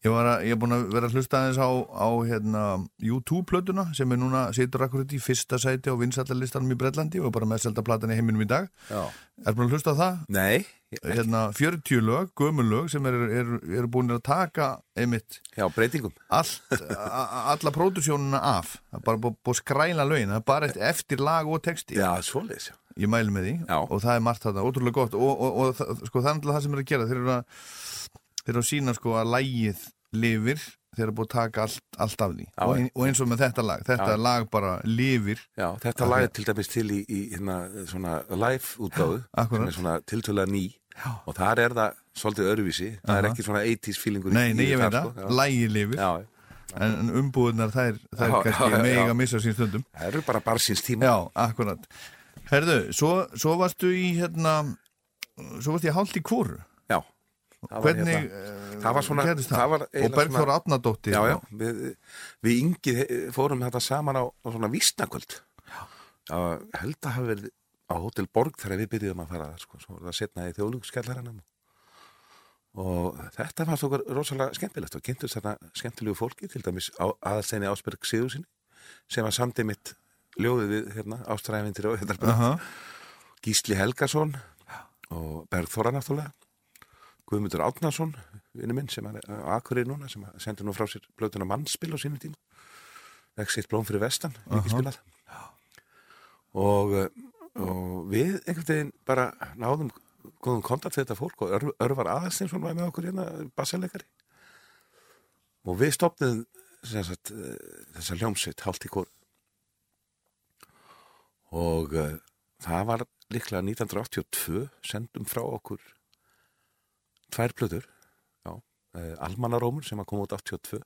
Ég var að, ég er búin að vera að hlusta aðeins á, á hérna, YouTube-plötuna sem er núna, situr akkurat í fyrsta sæti á vinsallalistanum í Brellandi og bara með selda platan í heiminum í dag. Já. Er búin að hlusta á það? Nei, Hérna 40 lög, gömul lög sem eru er, er búin að taka einmitt já, breytingum allt, alla pródusjónuna af. Það er bara búið að skræla lögin, það er bara eftir, lag og texti. Já, já Ég mæli með því Já. og það er margt þetta, ótrúlega gott og, og, og, sko, það er náttúrulega það sem er að gera. Þeir eru að, þeir eru að sína sko að lægið lifir þeir eru búið að taka allt, allt af því. Já, og, ein, og eins og með þetta lag, þetta Já. lag bara lifir. Já, þetta lag er til dæmis til í, í hérna, svona live útgáðu sem er svona tiltölulega ný. Já. og þar er það svolítið öðruvísi. Það er Aha. ekki svona 80s feelingur Nei, nei, ég veit þar, það, sko. lægið lifir. En, umbúðunar þær, þær kannski að missa sín stundum. Það eru bara barsins tíma Já, akkurat Herðu, svo, svo varstu í hérna svo varstu í hálft í kóru það Hvernig hérna- það var svona- gerðist það? var og já, og- við, við yngið fórum þetta saman á, á svona vísnakvöld. Held að hafa verið á Hotel Borg þegar við byrjuðum að fara sko, svo var það setna í þjóðlugskjallaranum og þetta fannst okkur rosalega skemmtilegt og kynntust þetta skemmtilegu fólki til dæmis aðalsteini Ásberg Sigursinni sem var samtið mitt ljóðið við hérna, ástræðindir og hérna Aha, Gísli Helgason og Bergþóra náttúrulega Guðmundur Átnason vinnu minn sem er á Akureyri núna sem sendur nú frá sér blötuna mannspil á sínum tíma. Exit Blóm fyrir vestan mikið spilað og, uh, og við einhvern veginn bara náðum góðum kontakt við þetta fólk og Ör, Örvar Aðalstinsson var með okkur hérna bassalegari. Og við stopnum sagt, uh, þessa hljómsveit hálft í kór. Og uh, það var líklega 1982 sendum frá okkur tvær plötur já, uh, Almanarómur sem að koma út 82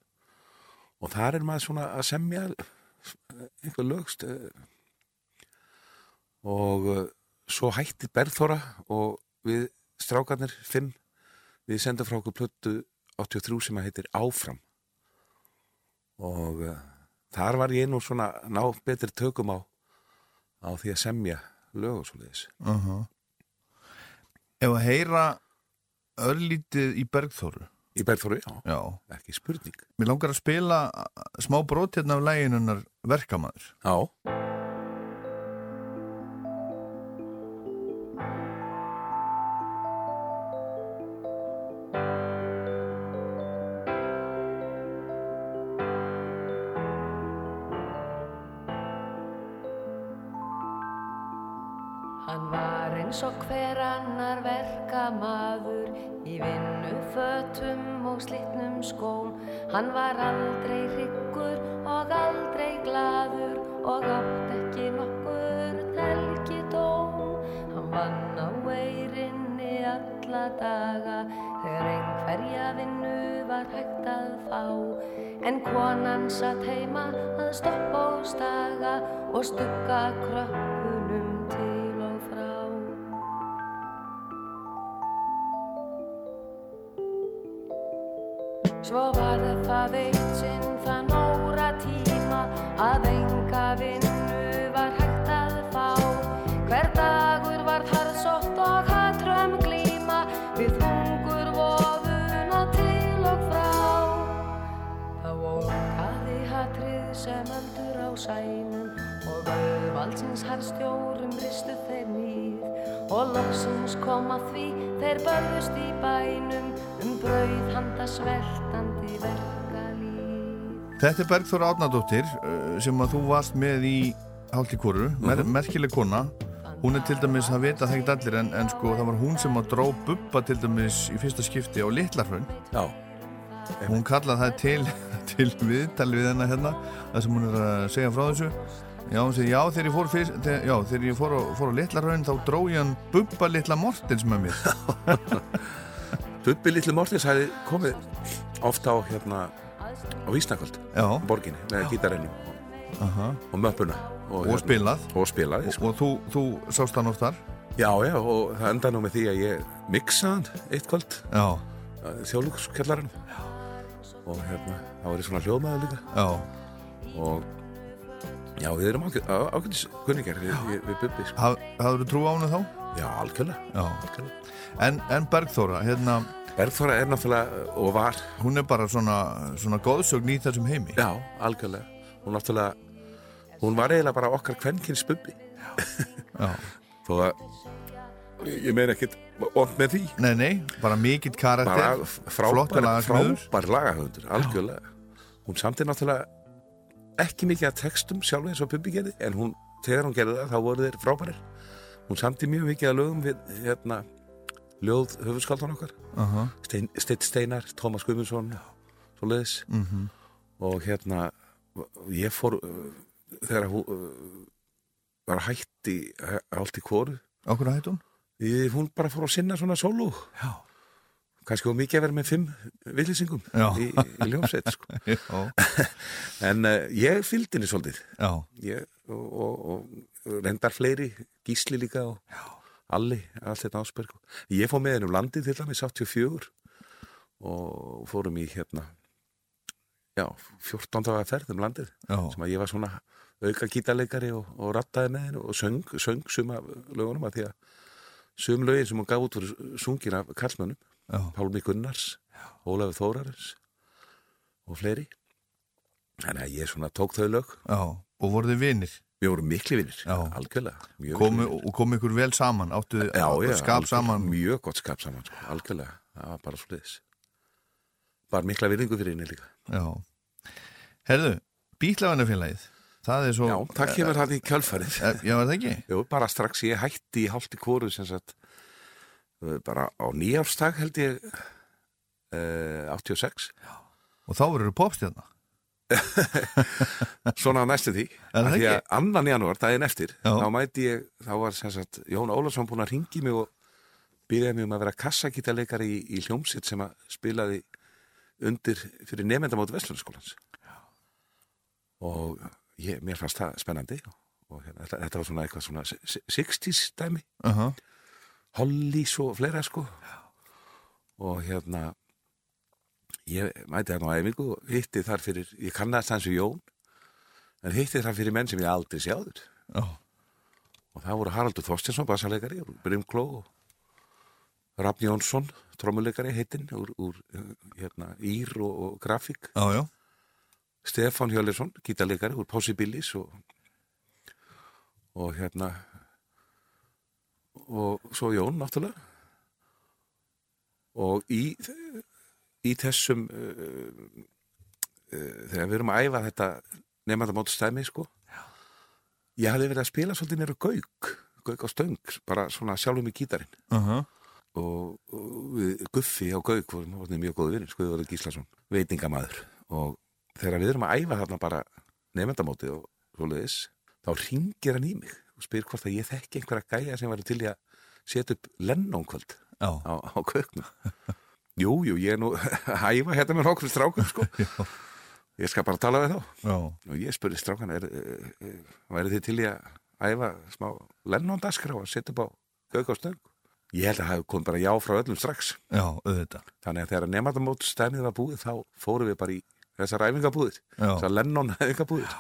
og þar er maður svona að semja eh, einhver lögst uh, og uh, svo hætti Berðþóra og við strákarnir fimm við sendum frá okkur plötu 83 sem að heitir Áfram. Og uh, þar var ég nú svona ná betri tökum á á því að semja lög og svo leiðis. aha. Ef að heyra örlítið í Bergþóru Í Berðþóru, já, Já, ekki spurning. mér langar að spila smá brot hérna af læginunar verkamaður Já. Í vinnu fötum og slitnum skóm. Hann var aldrei hryggur og aldrei gladur og átt ekki nokkur helgidóm. Hann vann á eirinni alla daga þegar einhverja vinnu var hægt að fá. En konan satt heima að stoppa og staga og stugga krökkunum það eitt sinn þann óra tíma að enga vinnu var hægt að fá. Hver dagur var harðsótt og hatrömm glíma við hungur voðuna til og frá. Þá ókaði hatrið sem öldur á sænum og auðvaldsins harðstjórum ristu þeir nýð og loksins kom að því þeir börðust í bænum um brauð handa sveltandi verkalíð. Þetta er Bergþóra Átnadóttir uh, sem að þú varst með í hálft í kóru, mer merkileg kona. Hún er til dæmis, það vita það ekki allir en, en sko það var hún sem að dró bubba til dæmis í fyrsta skipti á Littlarhraun Já. hún kallaði það til, til viðtali við hennar hérna það sem hún er að segja frá þessu. Já, hún segi, já þegar ég fór, fyrst, þegar, já, þegar ég fór, á, á Littlarhraun þá dró ég hann bubba litla Mortens með mér. Bubbi Lilli Mortins hefði komið ofta á hérna á Vísnakvöld, já, borginni, með gítarennum og, aha, og og hérna- spilað. Og spilaði, sko. og þú, þú sást hann oftar Já, já, og það enda nú með því að ég mixaði hann eitt kvöld. Já, þjóðlugskjallarinn og hérna, það var ég svona hljóðmaður líka. Já, og já, við erum ágætis kunningar við, Bubbi, sko. Haf, hafður þú trú á hennu þá? Já, algjörlega, Já. algjörlega. En, en Bergþóra, hérna, Bergþóra er náttúrulega, og var, hún er bara svona, svona góðsögn í þessum heimi. já, algjörlega. Hún hún var eiginlega bara okkar kvenkins bubbi. Já. Þó að, ég meina ekkit ond með því. Nei, nei, bara mikill karakter, Bara flottur frábær, lagahöndur, algjörlega. Hún samti náttúrulega ekki mikið að textum sjálf eins og bubbi gerði, en hún, þegar hún gerði það, þá voru þeir frábærir. Hún samti mjög mikið að lögum við, hérna, ljóð höfuskáldan okkar. Uh Stein, Steinn Steinar, Tómas Guðmundsson svo leiðis Mhm. og hérna ég fór uh, þegar hún uh, var hætt í uh, allt í kóru Okkur að hættu hún? ég, hún bara fór að sinna svona sólú Já. kannski var mikið að vera með fimm villisingum í, í ljómsveit sko. En uh, ég fylgdi henni svolítið ég, og, og, og reyndar fleiri gísli líka og Alli, allt þetta ásberg ég fór með henni um landið til dæmis 84 og fórum í hérna já, 14 daga ferð um landið Já. sem að ég var svona auka gítarleikari og, og rattaði með henni og söng, söng suma lögunum að því að sum lögin sem hún gaf út voru sungin af Karlsmönnum Já. Pálmi Gunnars, Ólafur Þórarins og fleiri þannig að ég svona tók þau lög Já. Og voruð þið vinir? Við vorum mikli vinnir, Já. algjörlega vinir. og kom ykkur vel saman? Áttu já, já, skap saman? mjög gott skap saman, sko, algjörlega það var bara svo leiðis bara mikla virðingu fyrir henni líka Já. Herðu, er svo... já, það kemur það í kjölfarið E, já, er það ekki? Jú, bara strax ég hætti í í kóru sem sagt uh, bara á nýjárstag held ég uh, 86 Og þá verður þú popstjarna. svona næstu því. Af því að annan janúar, daginn eftir Já. þá mæti ég, þá var sagt Jón Ólafsson búinn að ringi mig og byrjaði mig um að vera kassakítarleikari í, í hljómsitt sem að spilaði undir fyrir nefndamóti Vestlunarskólans og ég, mér fannst það spennandi og hérna, þetta, var svona eitthvað svona 60s dæmi. Uh -huh. Hollís og fleira sko. Og hérna ég mæti hérna á æfingu og hitti þar fyrir, ég kannast hans við Jón en hitti þar fyrir menn sem ég aldrei sjáður Já. og það voru Haraldur Þorstinsson, bassalegari úr Brimkló og Rafn Jónsson, trommuleikari heitinn úr, úr hérna, Ír og, og Grafík Já, já. Stefán Hjörlersson, gítarleikari úr Possibilis og, og hérna og svo Jón náttúrulega og í í þessum uh, uh, þegar við erum að æfa þetta nefndamót stæmi sko. Ég hafði verið að spila svolítið mér á gauk gauk á stöng, bara svona sjálfum í gítarinn. Uh -huh. og, og við Guffi á Gauk vorum mjög góðu vinnir, Skuðvarður Gíslason veitingamæður. Og þegar við erum að æfa þarna bara nefndamótið og svoleiðis, þá ringir hann í mig og spyr hvort að ég þekki einhverja gæja sem væri til í að setja upp lennónkvöld Já. á, á Gauknum Jú, jú, ég er nú að æfa hérna með nokkur strákum sko. Ég skal bara tala við þá. Já. og ég spurði strákan væri þið til í að æfa smá lennóndaskrá að setja upp á Gauk á stöng? Ég held að það hefði komið bara já frá öllum strax. Já, auðvitað. Þannig að þegar nefndamót stæmið var búið þá fórum við bara í þessar æfingabúðir þessar Lennon æfingabúðir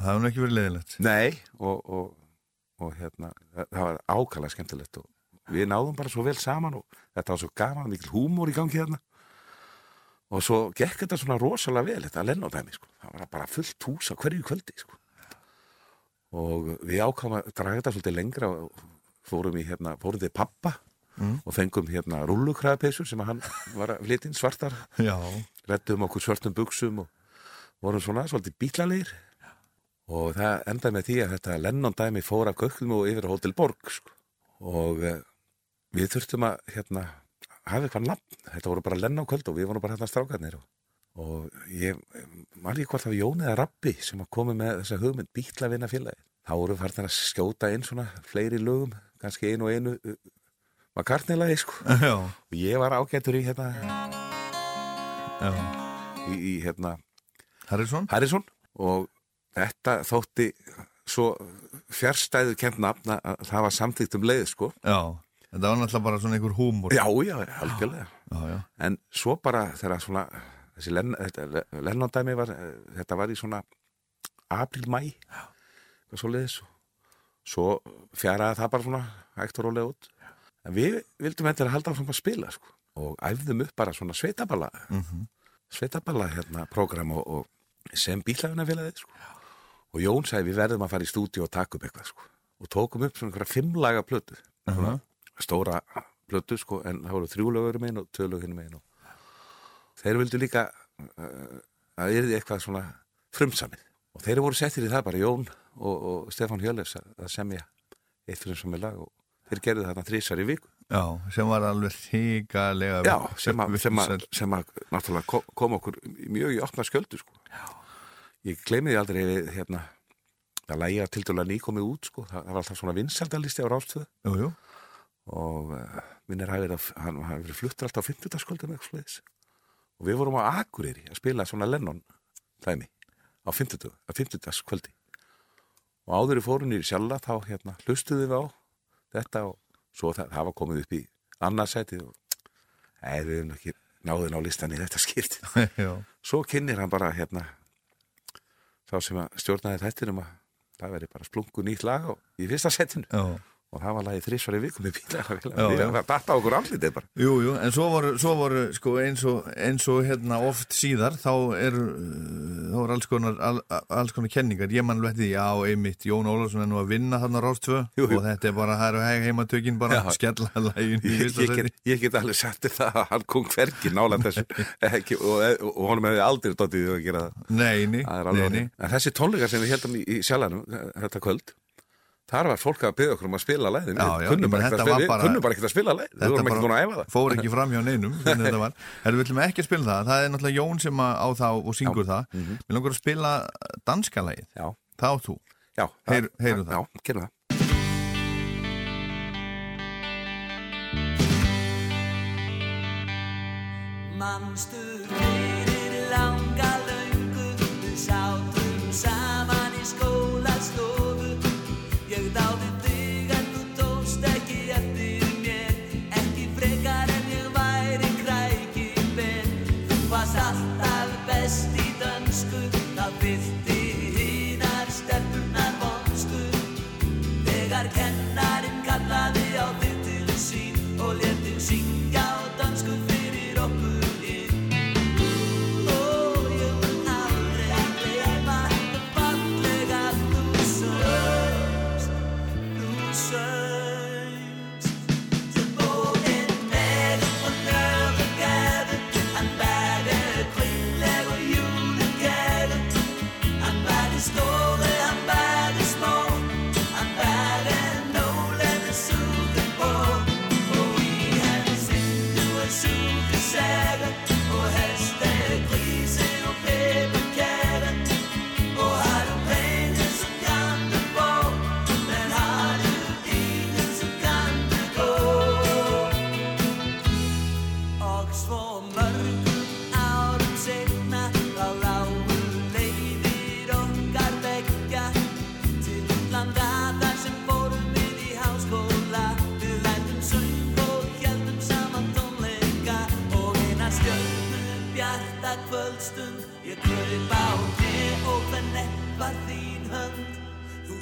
Það nú ekki verið leiðilegt. Nei og, og, og hérna það var ákala skemmtilegt og við náðum bara svo vel saman og þetta var svo gaman, mikil húmór í gangi þarna. Og svo gekk þetta svona rosalega vel þetta Lennon dæmi sko, það var bara fullt hús á hverju kvöldi sko. Og við ákvæmum að draga þetta svolítið lengra og fórum í hérna, fórum til pappa og fengum hérna rullukræðapeysur sem að hann var að flytja inn svartar. Já. rettum okkur svörtum buksum og vorum svona svolítið bílalegir. Og það endaði með því að þetta Lennon dæmi fór af gökkum og yfir á Hotel Borg sko. og uh, við þurftum að hérna, hafa eitthvað nafn þetta voru bara Lennon kvöld og við vorum bara hérna strákarnir og, og ég ekki hvort var Jón eða Rappi sem komi með þessa hugmynd bílavinna félagi þá voru farnir að skjóta inn svona fleiri lögum, kannski einu og einu uh, makarnilagi sko Já. og ég var ágættur í hérna Já. í, í hérna Harrison? Harrison og þetta þótti svo fjärstæðu kent nafn að það var samþýtt um leið sko. Já. Þetta var náttúrulega bara svona einhver húmor. Já, já, algjörlega. Já, já. En svo bara þegar svona, þessi Len, þetta, Lennondæmi var, þetta var í svona april-mæ, hvað svo leiðis og svo fjaraði það bara svona hægt og rólega út en við vildum endur að halda áfram að spila sko. og æfðum upp bara svona sveitaballa sveitaballa hérna program og, og sem bílafina félagið sko. og Jón sagði við verðum að fara í stúdíu og taka upp eitthvað sko. og tókum upp svona einhverja fimmlaga plötu svona stóra plötu sko, en það voru þrjúlögur megin og tvölögur megin og þeir vildu líka uh, að yrði eitthvað svona frumsamið. Og þeir voru settir í það bara Jón og, og Stefán Hjörleifs að, semja eitt frumsamið lag og þeir gerðu þarna þrísar í viku. Já, sem var alveg þýgalega Já, sem að, sem að, sem að náttúrulega ko- kom okkur mjög í opna sköldu sko. Ég gleymi því aldrei hérna, að lægja til dæla nýkomið út sko. það, það var alltaf svona vinsaldalisti á rástöðu Jú, jú, og uh, minnir hafi verið, að- hann hafi verið fluttur alltaf á 50. sköldu með eitthvað sliðis og við vorum á Akureyri að spila svona Lennon dæmi á 50. á 50. kvöldi og áður í fórunni í sjálfa þá hérna hlustuðu við á þetta og svo það, það var komið upp í annarsætið og við erum ekki náðin á listan í þetta skipt. Svo kynnir hann bara hérna sá sem að stjórnaði þættinum að það veri bara splungu nýtt lag og, í fyrsta setinu já. Og það var lagið þrísvar í vikum með bílar Já, það datta okkur andlitið bara. Jú, jú, en svo voru, svo voru sko, eins, og, eins og hérna oft síðar þá er, uh, þá er alls konar, al, alls konar kenningar ég mann því, já, einmitt, Jón Ólafsson er nú að vinna á Rástvö og þetta er bara, það eru heimatökin bara, Já. skella lægin í Ég, ég, get, ég get alveg þér það að hann kom hvergi nála þessu ekki, og, og, og honum hefði aldrei dottið í að gera það. Nei, nei, það er nei, alveg nei. nei, En þessi tónleikar sem við heldum í, í sjalanum þetta kvöld Þar var fólk að byggja okkur um að spila læðin Já, já, að við kunnum bara ekki að spila læðin Við vorum ekki bara búin að æfa það. fór ekki fram hjá neinum við viljum ekki spila það. Það er náttúrulega Jón sem að- á þá og syngur það. Við langar að spila danska Já, Það á þú. Já Heyr- heyrum það. Já, gerum það. Manstu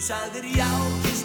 þú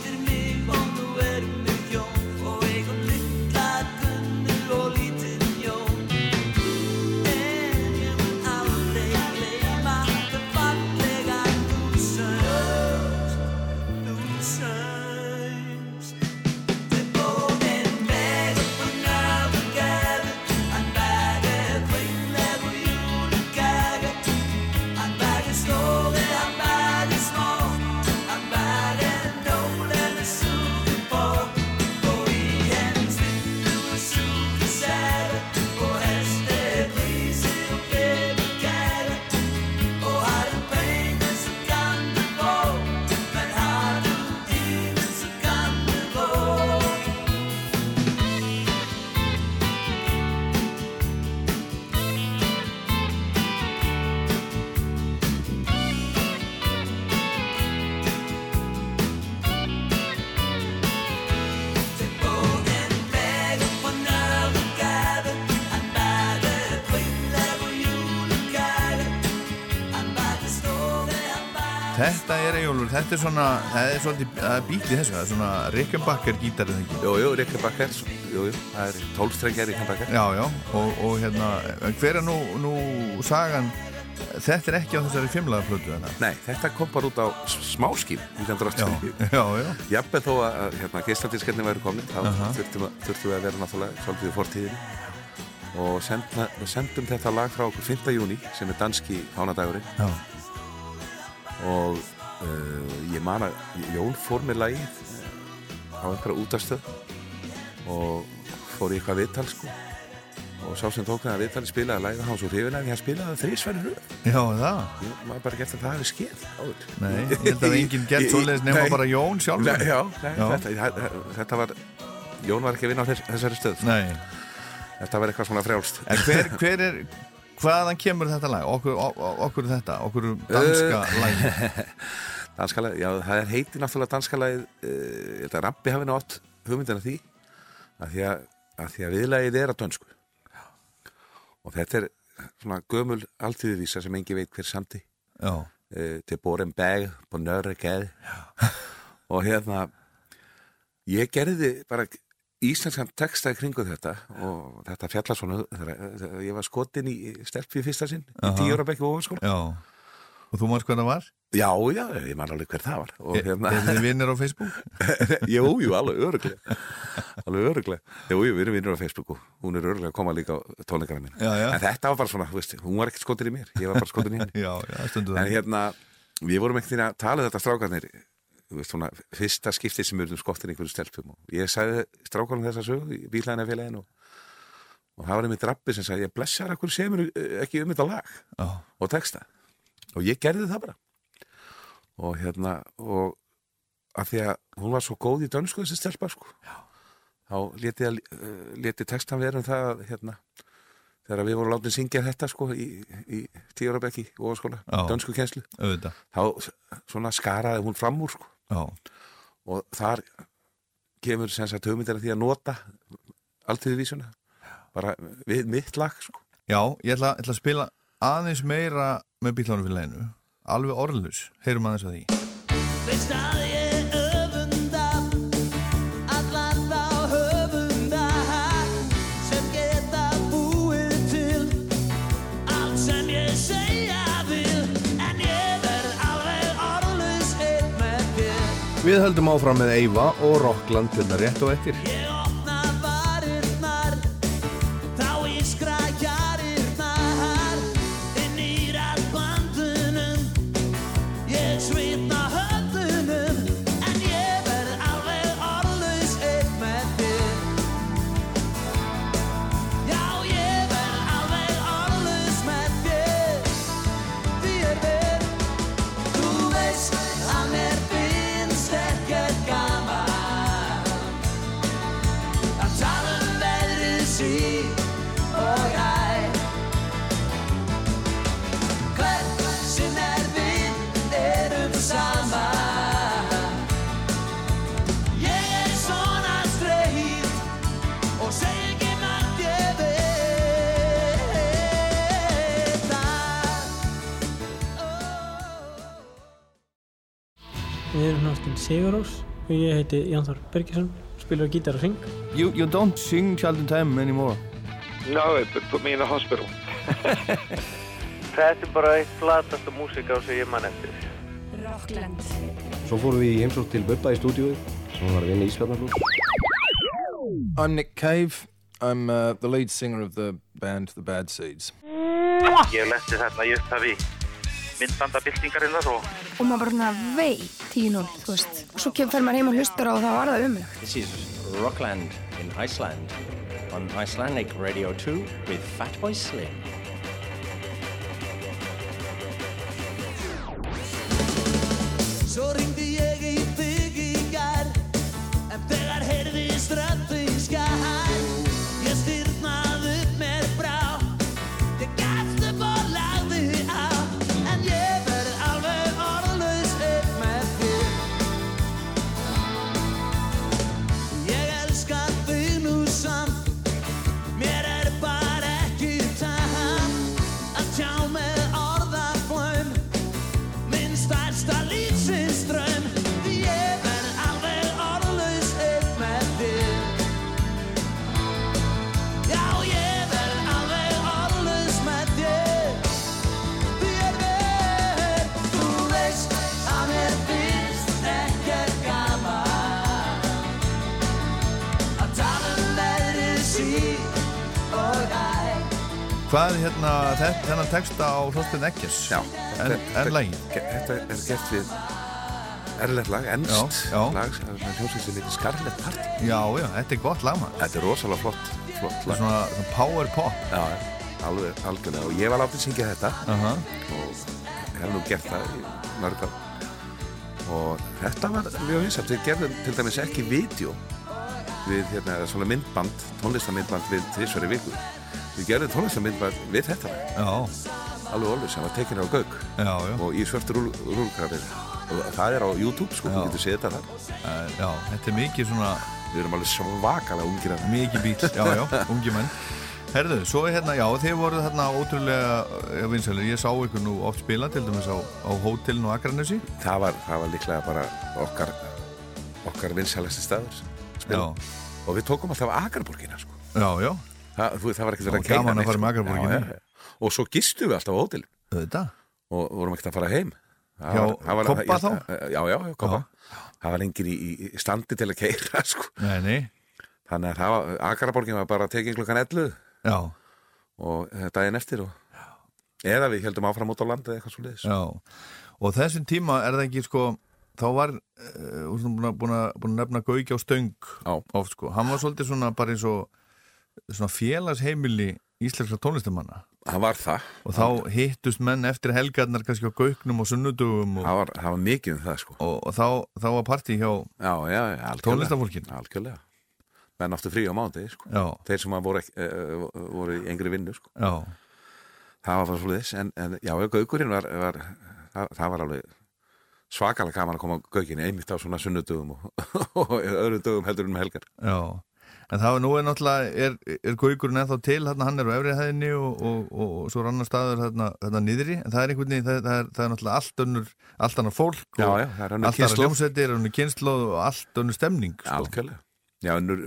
Eyjólfur, þetta er svona, það er svolítið, það er bítið þessu, það er svona Rickenbacker gítarið ekki. Jú, jú, Rickenbacker, jú, jú, það er tólstrengjar Rickenbacker. Já, já, og, og hérna, hver er nú, nú sagan, þetta er ekki á þessari fimmlaðarplötu þannig? Nei, þetta kom bara út á s- smáskím, Já, 1989. já, já, Jafnveg þó að hérna, geisladískarnir væri komin, þá Aha. þurftum, að- þurftum við að vera náttúrulega svolítið í fortíðinni. Og senda, við sendum þetta lag frá okkur 5. júni, sem er danski fánadagurinn. já, og uh, ég man að Jón fór með lagið. Uh, á einhverja útastöð og fór í eitthvað viðtal sko. Og sá sem tók það að viðtali spilaði svo hrifin að því hann spilaði röð. Já, það. ég maður bara gert að það hefði skeið áður. Nei, ég held að enginn gert svoleiðis nema bara Jón sjálfur. Nei, já, nei, Já. Þetta, þetta var Jón var ekki að vinna á þess, þessari stöð Nei, þetta var eitthvað svona frjálst. En hver, hver er, hvaðan kemur þetta lag? Okkur, okkur þetta, okkur danska Uh, lag. Danska lagið, já það er heiti náttúrulega danska lagið uh, ég held að Rappi hafi nátt hugmyndina því að því að, að, því að viðlagið er á dönsku og þetta er svona gömul alltíðuvísa sem engi veit hver samti uh, til Boren Bag på Nörre Gæði og hérna ég gerði bara íslenskan texta í kringu þetta og þetta fjallar svona ég var skotin í stelpi í fyrsta sinn í Aha. tíu ára bekki og ofanskóla. Og þú mást hvað það var? já, já, ég man alveg hver það var og Er, hérna er þið vinnir á Facebook? jú, jú, alveg öruglega alveg öruglega jú, jú, við erum vinnur á Facebook og hún er öruglega að koma líka á tónleikana mín Já, já. en þetta var bara svona, veist, hún var ekkert skotin í mér ég var bara skotin í henni Já, já, stundu en það. hérna, við vorum ekkert að tala þetta strákarnir þú veist, svona, fyrsta skiptið sem við erum skottin í einhverju stelpum og ég sagði strákarnir þessa félaginu og, það var einmitt rappi sem sagði, ég blessar ekkur semur ekki um þetta lag Já, og texta og ég gerði það bara. Og hérna og að því að hún var svo góð í dönsku þessi stelpa sko. Já. þá leti, að, uh, leti textan vera um það að, hérna, þegar við vorum látið syngja þetta sko í, í tíurabekki og ofaskóla, Já. dönsku auðvitað. þá svona skaraði hún fram úr sko. Já, og þar kemur sem sagt hugmyndir að því að nota alltíðvísuna bara við mitt lag sko. Já ég ætla, ætla að spila aðeins meira með bílánum fyrir leginu. Alveg orðlus. Heyrum aðeins að því. Veist að ég öfunda alla þá höfunda sem geta búið til allt sem ég segja vil en ég verð alveg orðlaus einn með þér Við höldum áfram með Eyva og Rockland hérna rétt og eftir. Sigurós og ég heiti Ján Þór Bergesson, spilur á gítar og syng. You, you don't sing Charlton Time anymore. No, it put me in the hospital. Þetta er bara eitt flatasta músika sem ég man eftir. Rockland Svo fórum við í heimsók til Bubba í stúdíuð sem var að vinna í Ísfjarnarflug. I'm Nick Cave. I'm uh, the lead singer of the band The Bad Seeds. Ég lendi þarna í upphafi myndbandabildingarinnar og Og maður bara svona veit 10-0, þú veist Og svo kem, fer maður heim og hlustar á og þá var það um This is Rockland in Iceland on Icelandic Radio 2 with Fatboy Slim. Svo ringdi ég Hvað hérna, þetta, þennan texta á Þorstein Ekkers? Já. En, en lagi? Þetta er gert við erlert lag, ennst Já, já. lag, hljómsveit sem heitir Scarlet Party. Já, já, þetta er gott lag maður. Þetta er rosalega flott, flott er lag. svona, svona power pop. Já, alveg, algjörlega. Og ég var látið að syngja þetta Aha. og hef nú gert það í mörg ár. Og þetta var mjög vinsætt. Við gerðum til dæmis ekki vídeo við hérna, svona myndband, tónlistamyndband við þrísveri viku. Við gerðum tónlistamyndband við þetta. Alveg alveg sem var tekin á já. og í svörtu rúl, rúlkrafið. Og það er á YouTube, sko, þú getur séð þetta þar. Uh, já, þetta er mikið svona, Við erum alveg svakalega ungir mikið bíl, já, já, ungi menn. Herðu, svo er hérna, já, þið voruð hérna ótrúlega vinsælir. Ég sá ykkur nú oft spila, til dæmis á, á hótelin og Akranesi. það var, það var líklega bara okkar okkar vinsælasti staður spila. Já. og við tókum alltaf Agarborgina sko. Já, já, það, þú, það var ekkert að gaman að fara með sko. Já, já. og svo gistum við alltaf á hótel og vorum ekkert að fara heim Það Hjá var- það var- ég- þá? já, já, já, Kobba það var lengir í, í standi til að keira sko. Nei, nei, þannig að var, Agarborgin var bara tekin klukkan 11 já, og eh, daginn eftir og, eða við heldum áfram út á landi eða eitthvað svo liðis já. Og þessum tíma er það ekki, sko, þá var, uh, búin, að, búin, að, að nefna Gauki á stöng Já. oft, sko. Hann var svolítið svona bara eins og svona félagsheimili íslenskra tónlistamanna. það var það Og þá hittust menn eftir helgarnar kannski á gauknum og sunnudugum og, það var, það var mikið um það sko og, og þá, þá var partí hjá, já, já, já, algjörlega. Menn áttu frí á mándi sko. já, þeir sem voru, eh, voru í engri vinnu sko. já, það var bara svolítið en, en já, gaukurinn var, var það, það var alveg svakalega gaman að koma á gaukinni einmitt á svona sunnudugum og, og öðrum dögum heldur með helgar já. En það var nú er náttúrulega, er, er gaukurinn ennþá til, hérna, hann er á efri hæðinni og, og, og, og svo er annar staður hérna, hérna niðri, en það er einhvern veginn, það, það, er, það er náttúrulega allt önnur, allt annar fólk Já, og já, það allt annar hljómsveitir, önnur kynnslóð og allt önnur stemning, sko. algjörlega já, önnur,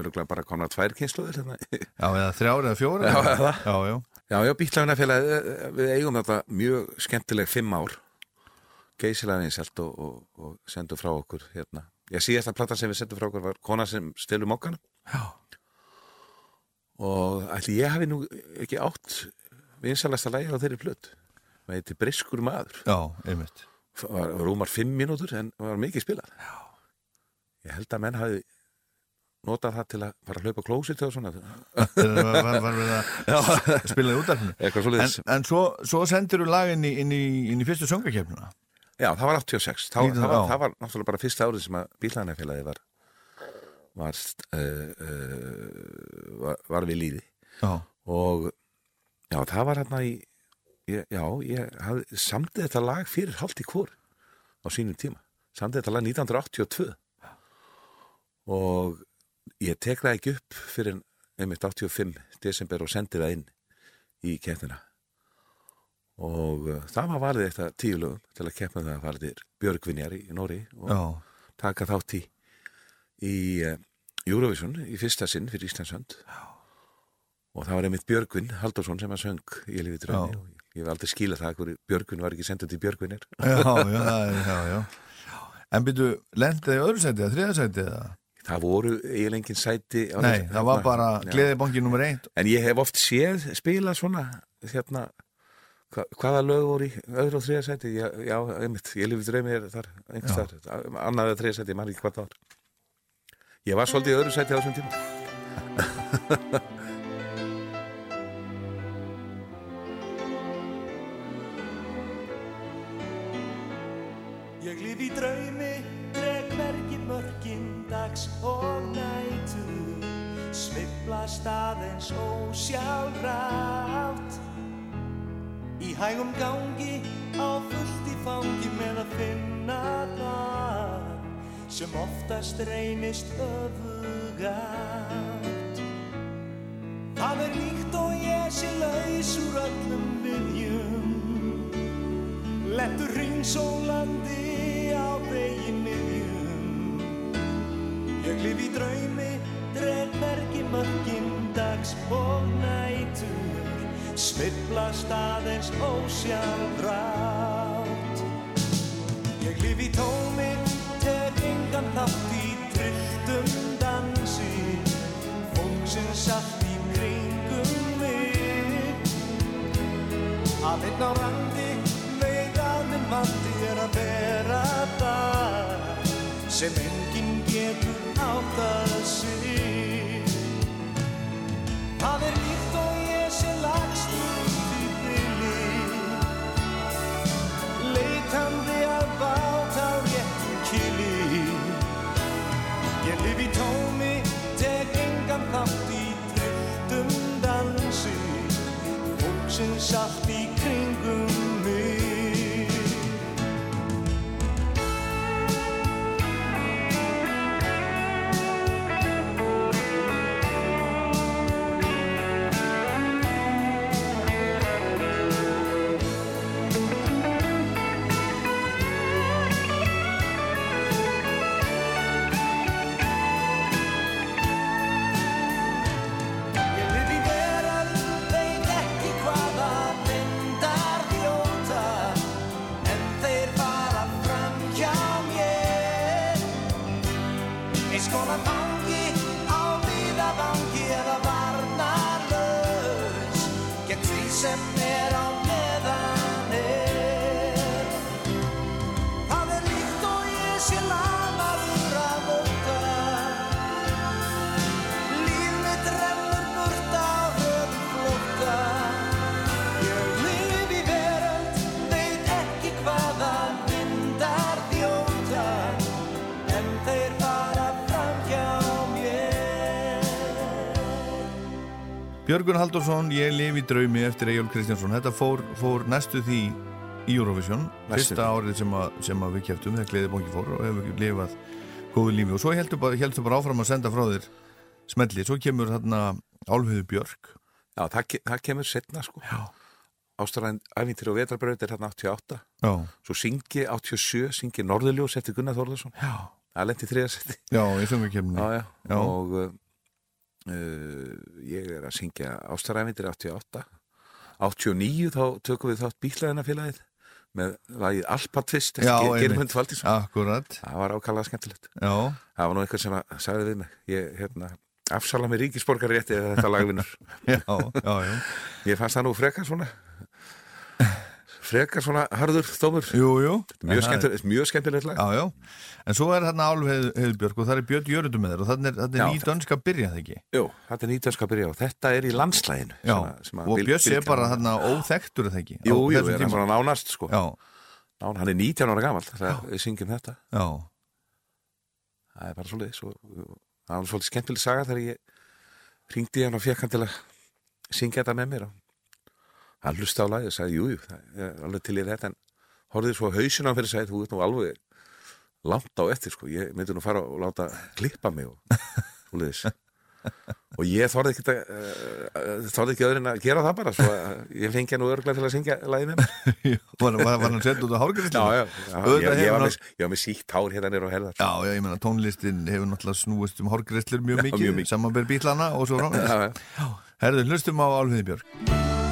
öruglega bara komna tvær kynsluðir hérna. Já, eða þrjár eða fjóra. Já, eða- eða. já, já. já, já, bílafnafélag við eigum þetta mjög skemmtileg fimm ár geysilega vinsælt og, og, og sendu frá okkur hérna Já, síðasta platan sem við sendum frá okkur var kona sem stilum okkar Já. og ætli ég hafi nú ekki átt vinsælasta lægi á þeirri plöt með eitthvað briskur maður. Já, var, var rúmar fimm mínútur en var mikið spilað. Já. ég held að menn hafi notað það til að fara að hlaupa klósit og svona. Þegar var, var, var við að spila í útarfinu. eitthvað svo En, en svo, svo sendir þú lagin inn, inn, í- fyrstu söngakefnuna. Já, það var 86 Þá, Nítján- það, var, það var náttúrulega bara fyrsta árið sem að bílænafélagi var var, uh, uh, var var við líði Já. og já, það var hérna í ég, já, ég hafði samtið þetta lag fyrir í kvor á sínum tíma samtið þetta lag 1982 og ég tek það ekki upp fyrir einmitt 85 desember og sendi það inn í keppnina og uh, það var valið eitthvað tíu lögum til að keppna það að fara til Björgvinjar í Nóri og Já. taka þátt í í uh, Eurovision í fyrsta sinn fyrir Íslandsönd og það var einmitt Björgvin Haldursson sem að söng í Lífi drömi Já. og ég hef aldrei skilað það hverju Björgvin var ekki sendur til Björgvinir Já, já, já, já. En byrju, lendið í öðru sæti eða þriða sæti eða? það voru eiginlega engin sæti Nei, það var bara Já. gleðibanki nummer eitt. en ég hef oft séð spila svona hérna hva, hvaða lög voru í öðru og þriða sæti já, já einmitt, ég Lífi drömi er þar einhvers þar, annað eða þriða sæti, man ekki hvað það var ég var svolítið öðru sæti á þessum tíma. Ég lif í draumi, dreg merki mörkin dags og nætur. Sveiflast aðeins ósjálfrátt. Í hægum gangi, á fullt í fangi með að finna það Sem oftast reynist öfugátt Það er líkt og ég sé laus úr öllum viðjum Lettur ringsólandi á vegi miðjum. Ég lif í draumi, dreg merki mörkin dags og nætur. Svillast aðeins ósjálfrátt. Ég lif í tómi, engan þátt í trilltum dansi. Fólksins allt í kringum mig. Einn á randi veit að minn vandi er að bera það sem enginn getur áttað sig. Það er líkt og ég sé lagst út í bili leitandi að bát Fólksins allt Björgun Haldursson, ég lifi draumi eftir Egil Kristjánsson. Þetta fór, fór næstu því í Eurovision, Næstu fyrsta því. árið sem, að, sem að við kæftum, þegar gleðið bóki fór og hefur lifað góðu lífi. Og svo heldur bara, heldur bara áfram að senda frá þér smelli. Svo kemur þarna Álfhauður Björk. Já, það, það kemur setna sko Ástralæn æfintir og vetrarbraut er hérna 88 Já. Svo syngi 87, syngi Norðurljós eftir Gunnar Þórðarsson Já. Það lendi þriðasetti Já, í Já. og uh, ég er að syngja Ástaræfindir 88 89 þá tökum við þátt bíklaðinafélagið með lagið Alpatvist einmitt. Germund Valdísson. Það var ákallað skemmtilegt Já. Það var nú einhver sem að sagði við mig ég, hérna, afsala mig ríkisborgar rétti eða þetta já Ég fannst það nú frekar svona frekar svona harður þómur Jú, jú. Mjög það er- skemmtilegt, mjög skemmtilegt lag. Já, já. En svo er þarna Álfhauður Björk og það er Björn Jörundur með þér og þarna er, þarna Já, ný dönska að byrja það ekki. Jú, þetta er nýtönska að byrja og þetta er í landslæginu Já, sem að- sem að og Björn sé bara þarna óþektur það ekki. Jú, jú, þessum er svona nánast sko. Hann er 19 ára gamall þegar við syngjum þetta. Já, Það er bara svolítið svo, Það var svolítið skemmtileg saga þegar ég ringdi hann og fekk hann til að syngja þetta með mér og hann hlusti á lagið og sagði, jú, jú, það er alveg til í þetta en horfði svo hausin á hann fyrir að segja, þú ert nú alveg langt á eftir, sko, ég myndi nú fara og láta klippa mig og svoleiðis. Og ég þorði ekki að uh, þorði ekki öðrin að gera það bara svo að ég fengi nú örglega til að syngja lagið mér. Var, var, var hann sett út á hárgræslu? Já, já, já ég, ég, var með, ég með sítt hár hérna nýr á herðar. Já, já, ég meina tónlistin hefur náttúrulega snúist um hárgræslur mjög mikið, samanber bílana og svo já. Herðu, hlustum á Álfhauður Björk.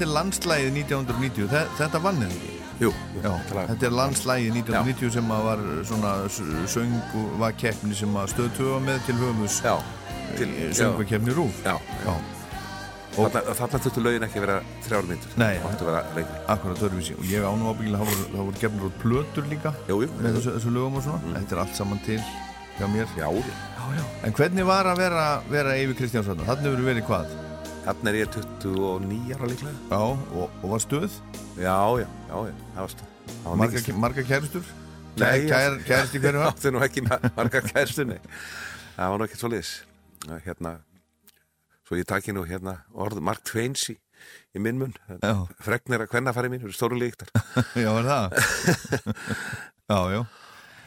Þetta er landslægið 1990, Þe- þetta vannið ekki? Jú, Já, þetta er landslægið 1990 sem að var svona s- söng og var keppni sem að stöðtöfa með til Já, til söngvakeppni rúf Já, já. Þarna, þurftu lögin ekki að vera þrjár myndur Nei, Máttu vera lengri akkurat öðruvísi. Og ég ánum ábyggilega að það voru- það gefnir út plötur líka jú, jú, með þessu, þessu lögum og svona. Þetta er allt saman til hjá mér. Já, já, já. En hvernig var að vera, vera Eyvi Kristjánsson? Þannig hefur verið hvað? Þannig er ég 29 ára líklega Já, og, og var stuð? Já, já, já, já, það var stuð Það var Marga, marga kærustur? Nei, Kær, kærist í hverju var? Áttu nú ekki ma- marga kærstunni Það var nú ekkert svo liðis Hérna Svo ég taki nú hérna orð Mark Twains í, í minn mun. Fregnir að hvenna fari mín eru stóru líktar Já, var það? já, já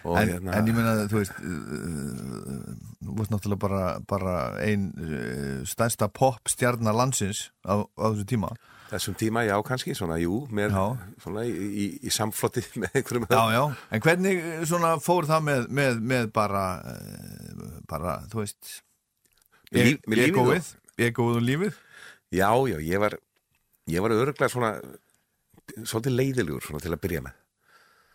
en, hérna- en ég meina, þú veist uh, þú veist náttúrulega bara, bara ein uh, stærsta popstjarnar landsins á, á þessu tíma. Þessum tíma, já, kannski, svona, jú með, svona, í, í, í samflotti með einhverjum Já, já, en hvernig eh, svona fór það með, með, með bara uh, bara, þú veist líf- með lífið egóið, egóið og lífið? Já, já, ég var ég var örglega svona svolítið leiðilegur svona til að byrja með.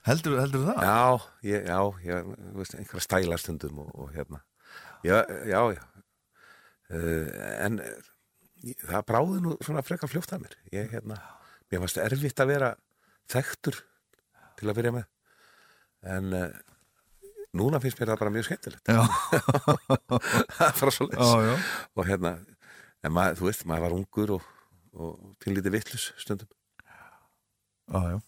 Heldur, heldur það? Já, ég, já, ég, veist, einhverja stælastundum og, og hérna Já, já, já. Uh, En uh, það bráði nú svona frekar fljótt að mér. Ég, hérna, mér fannst erfitt að vera þekktur til að byrja með. En uh, núna finnst mér það bara mjög skemmtilegt. Það er bara svo já. Og hérna, maður, þú veist, maður var ungur og, og pínlítið vittlus stundum. Já, já.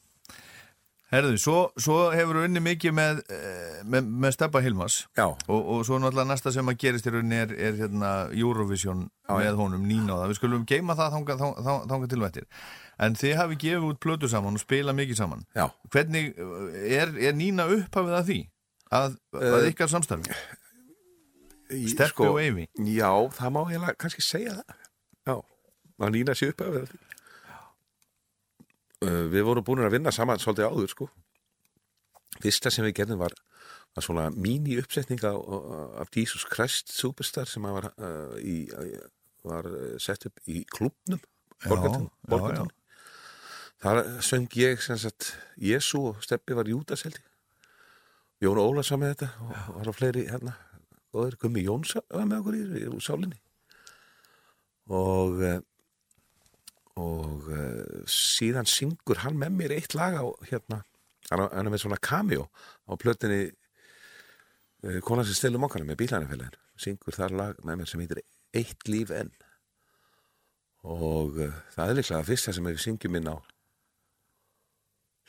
Herðu, svo, svo hefur við unni mikið með, eh, með, með Steppa Hilmas og, og svo náttúrulega næsta sem að gerist í rauninni er, er hérna Eurovision Já, með honum það. Við skulum geima það þanga, þanga, þanga til vettir. En þið hafi gefið út plötu saman og spila mikið saman. Já. Hvernig, er, er Nína upphafið að því? Að, að Eh, ykkar samstarfi? Steppi og Eyvi? Já, það má ég kannski segja það Já, að nýna sér upp af því Við vorum búin að vinna saman svolítið áður sko. Fyrsta sem við gerðum var, var svona míní uppsetning af, af Jesus Christ Superstar sem var, uh, í, var uh, sett upp í klubnum já, Borgartún. Þar söng ég sem sagt Jésu og Steppi var Júdas held ég. Jón Ólafs var með þetta og var á fleiri hérna. Góður Gummi Jóns var með okkur í, í, í sálinni. Og eh, og uh, síðan syngur hann með mér eitt lag á hérna, hann er- með svona cameo á plötinni uh, konan sem stelum okkar með bílænafélagin syngur þar lag með mér sem heitir Eitt líf enn. Og uh, það er líklega að fyrsta sem við syngjum inn á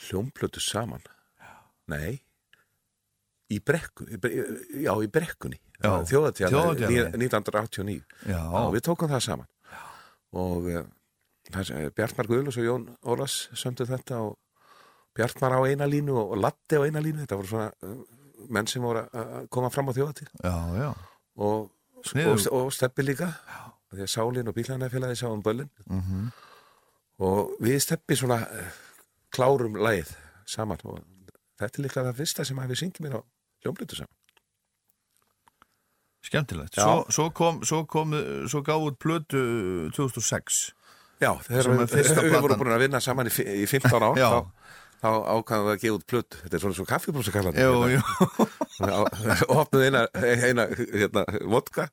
hljómplötu saman. Nei. Í brekku, í bre- já í brekkunni. Já, Þjóðhátíðarnar. 1989 Já. við tókum það saman. Og uh, Bjartmar Guðlus og Jón Ólas sömdu þetta og Bjartmar á eina línu og Latti á eina línu þetta voru svona uh, menn sem voru að koma fram á þjóðatíð Já, já. og, og, og, Steppi líka því að Sálin og Bílænafélagi sáum böllin Mhm. og við Steppi svona uh, klárum lagið saman og þetta er líka það fyrsta sem að við syngjum mér á hljómblötu saman Skemmtilegt. Já. Svo, svo kom, svo kom, svo gáð út plötu 2006. Já, þegar við, við vorum búin að vinna saman í, í 15 ár Já. þá, þá ákvæðum við að gefa út plötu. Þetta er svona svo kaffibrúsa kallar Jú, jú. opnuð eina, eina hérna, vodka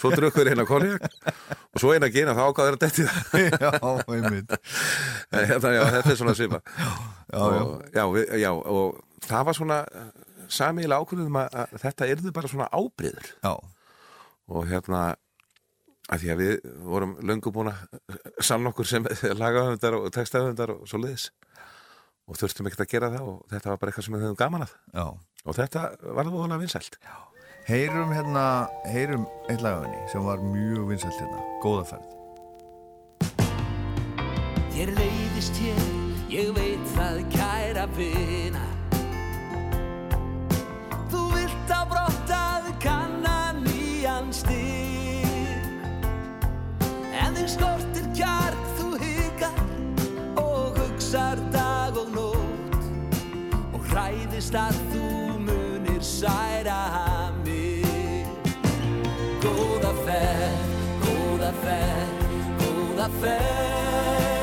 svo drukkur eina konjak og svo eina gina þá ákvæður að detti það. Já, hérna, já, þetta er svona svipa já, já, við, já, og það var svona samiðilega ákvörðum að, að þetta yrðu bara svona ábriður já. og hérna að því að við vorum löngu búin að sann okkur sem lagahöfundar og textahöfundar og svo liðis og þurftum ekkert að gera það og þetta var bara eitthvað sem við höfum gaman að Já. og þetta var það voðalega vinsælt Heyrum hérna, heyrum eitt lagafinni sem var mjög vinsælt hérna. Góða ferð. Þér leiðist hér, ég veit það kæra vina hræðist að þú munir særa mig. Góða ferð, góða ferð, góða ferð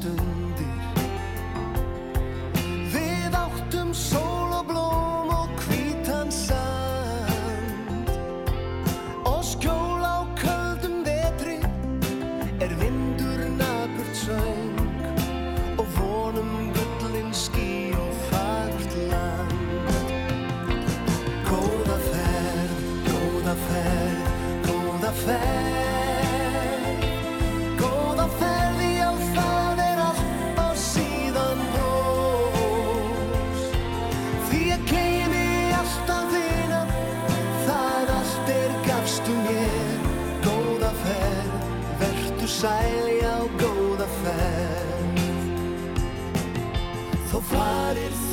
distance. Því ég gleymi alltaf vina Það allt er gafstu mér Góða ferð, vertu sæl, já góða ferð. Þó farir þú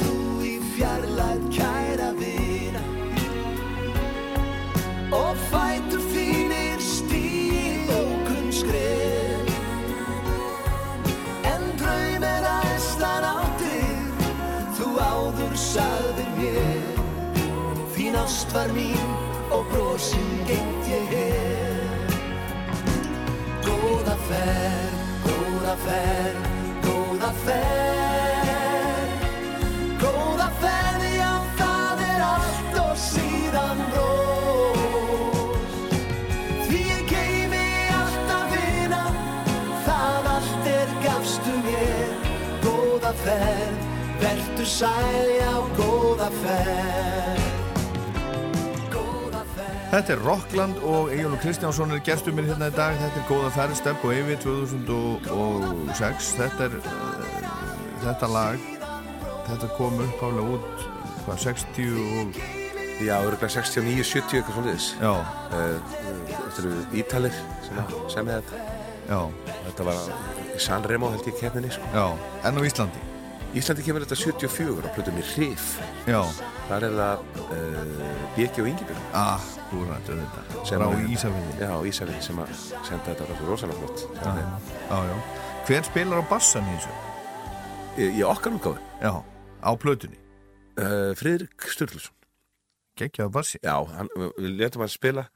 ást var mín og brosin gengt ég hér Góða ferð, góða ferð, góða ferð. Góða ferð, já það er allt og síðan brós Því ég geymi alltaf vina Það allt er gafstu mér Góða ferð, vertu sæl, já góða ferð Þetta er Rockland og Egil Kristjánsson er gestur mér hérna í dag. Þetta er Góða ferð, Stepp og Eyvi 2006. Þetta er uh, þetta lag, þetta kom uppálega út, hvað, 60 og... Já, örgulega 69, 70 eitthvað svona þess. Já. Þetta eru Ítalir sem semja þetta. Já. Þetta var í San Remo held ég keppninni, sko. Já, en á Íslandi? Íslandi kemur þetta 74 á plötunni Hrif. Já. Þar er það uh, Bjeki og Ingibjörn. Ah. Sem. Já, Ísafirði sem að senda þetta er rosalega flott. Já, já, já. Hver spilar á bassan í þessu? Í, okkar útgáfi? Já, á plötunni. Uh, Friðrik Sturluson. Gekkjaðu bassi? Já, hann, við letum að spila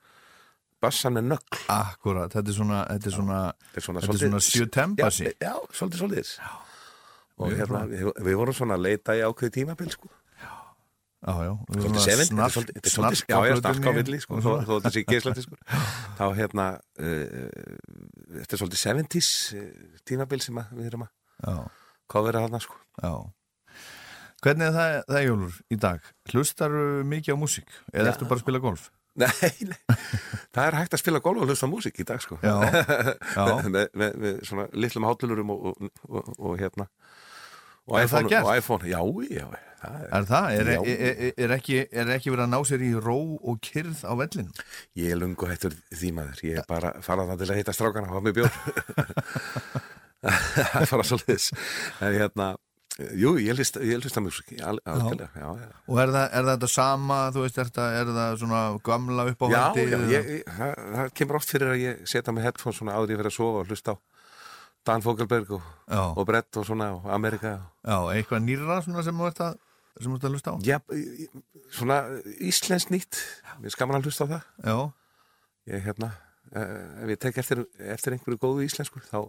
bassan með nögl. Akkurat, þetta er svona, þetta er svona, svona, svona sjötembassi. Já, já, svolítið svolítið. Og Mjög hérna, við, við vorum svona að leita í ákveði tímabil, sko. Svolítið sefint, þetta er svolítið, milli, sko, þó þó þetta sé geislandi, sko. Þá, hérna, uh, þetta er svolítið 70s uh, tímabil sem að við erum að kofera þarna, sko. Já. Hvernig er það, það Jólur, í dag? Hlustar mikið á músík? Eða ertu bara að spila golf? Nei, nei, það er hægt að spila golf og hlusta músík í dag, sko. Já, já. með, með, með, svona litlum hátulurum og, og, og, og hérna, og Er það iPhone, og iPhone, já, já, það Er það? Er, Já. er, er, er, ekki, er ekki verið að ná sér í ró og kyrð á vellin? Ég er lungu hættur því maður, ég er bara farað það til að hitta strákana og hafa mig bjór. Það er bara svolítið. En hérna, jú, ég hlust, að mjög. Og er það, er það þetta sama, þú veist, er það, er það svona gamla upp á Já, já, ég, það, það kemur oft fyrir að ég setja með headphones svona áður ég fyrir að sofa og hlusta á Dan Fogelberg og, og Brett og svona og Amerika. Já, eitthvað nýra svona sem þú ert að, sem þú ert að hlusta á? Já, svona íslensk nýtt, við skaman að hlusta á það. Já. Ég, hérna, eh, ef ég tek eftir, eftir einhverju góðu íslensku, þá,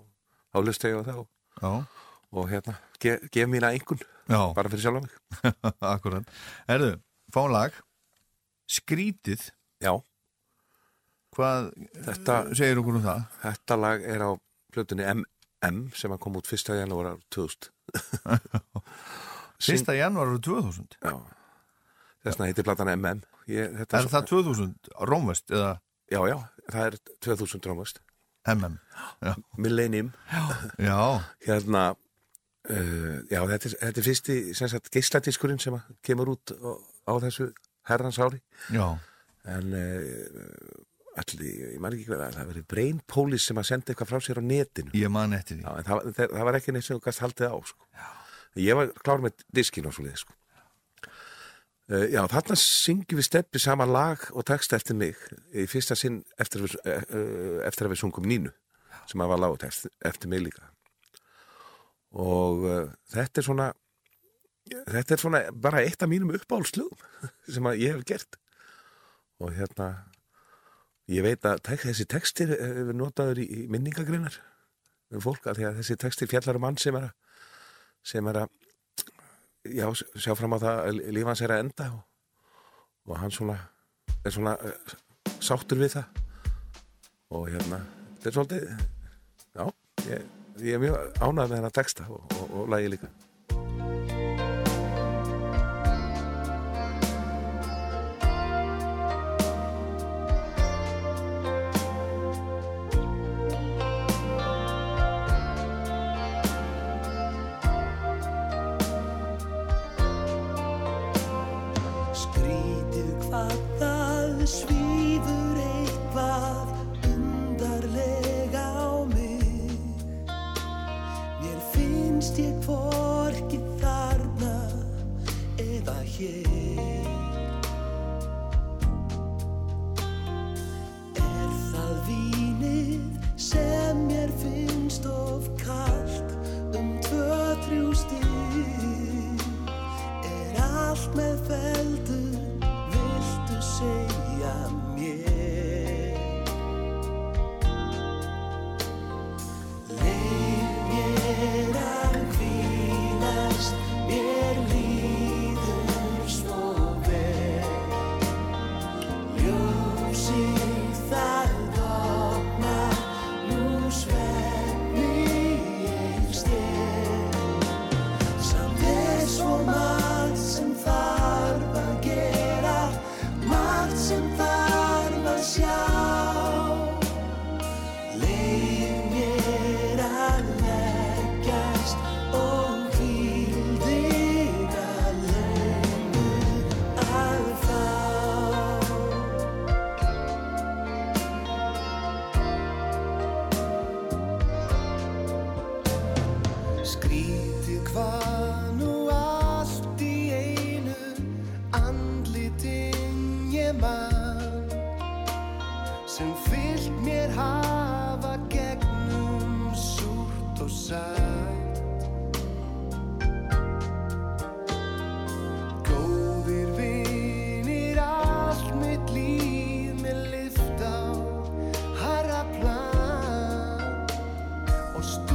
þá hlusta ég á það og, og hérna, ge, gef mína einhvern, Já. bara fyrir sjálf mig. Akkurat. Erðu, fá lag, skrítið. Já. Hvað Þetta, segir okkur um það? Þetta lag er á plötunni MM sem að koma út 1. janúar 2000. 1. janúar 2000? Já. Þessna heitir platan MM. Ég, Er það 2000 rómvest eða? Já, já, það er 2000 rómvest. MM. Já. Millennium. Já. Hérna, uh, já, þetta er, þetta er fyrsti geisladiskurinn sem kemur út á, á þessu herrans ári. Já. En uh, allir, ég man ekki hvað, það verið Brain Police sem að senda eitthvað frá sér á netinu. Ég man eftir því. Já, en það, það, það var ekki neitt sem þú gæst haldið á, sko. Já. Ég var klár með diskinn og svo liði, sko. Uh, já, þarna syngjum við steppi sama lag og texta eftir mig í fyrsta sinn eftir, við- uh, eftir að við sungum nínu sem að var lag og text eftir mig líka og uh, þetta er svona þetta er svona bara eitt af mínum uppáhaldslugum sem að ég hef gert og hérna ég veit að tek, þessi textir er notaður í, í minningagreinar um fólk að því að þessi textir fjallar um mann sem er að sem er að já, sjá fram á það að líf hans er að enda og, og hann svona er svona uh, sáttur við það. Og hérna þetta er svolítið já, ég, ég er mjög ánægð með hennar texta og, og, og lagi líka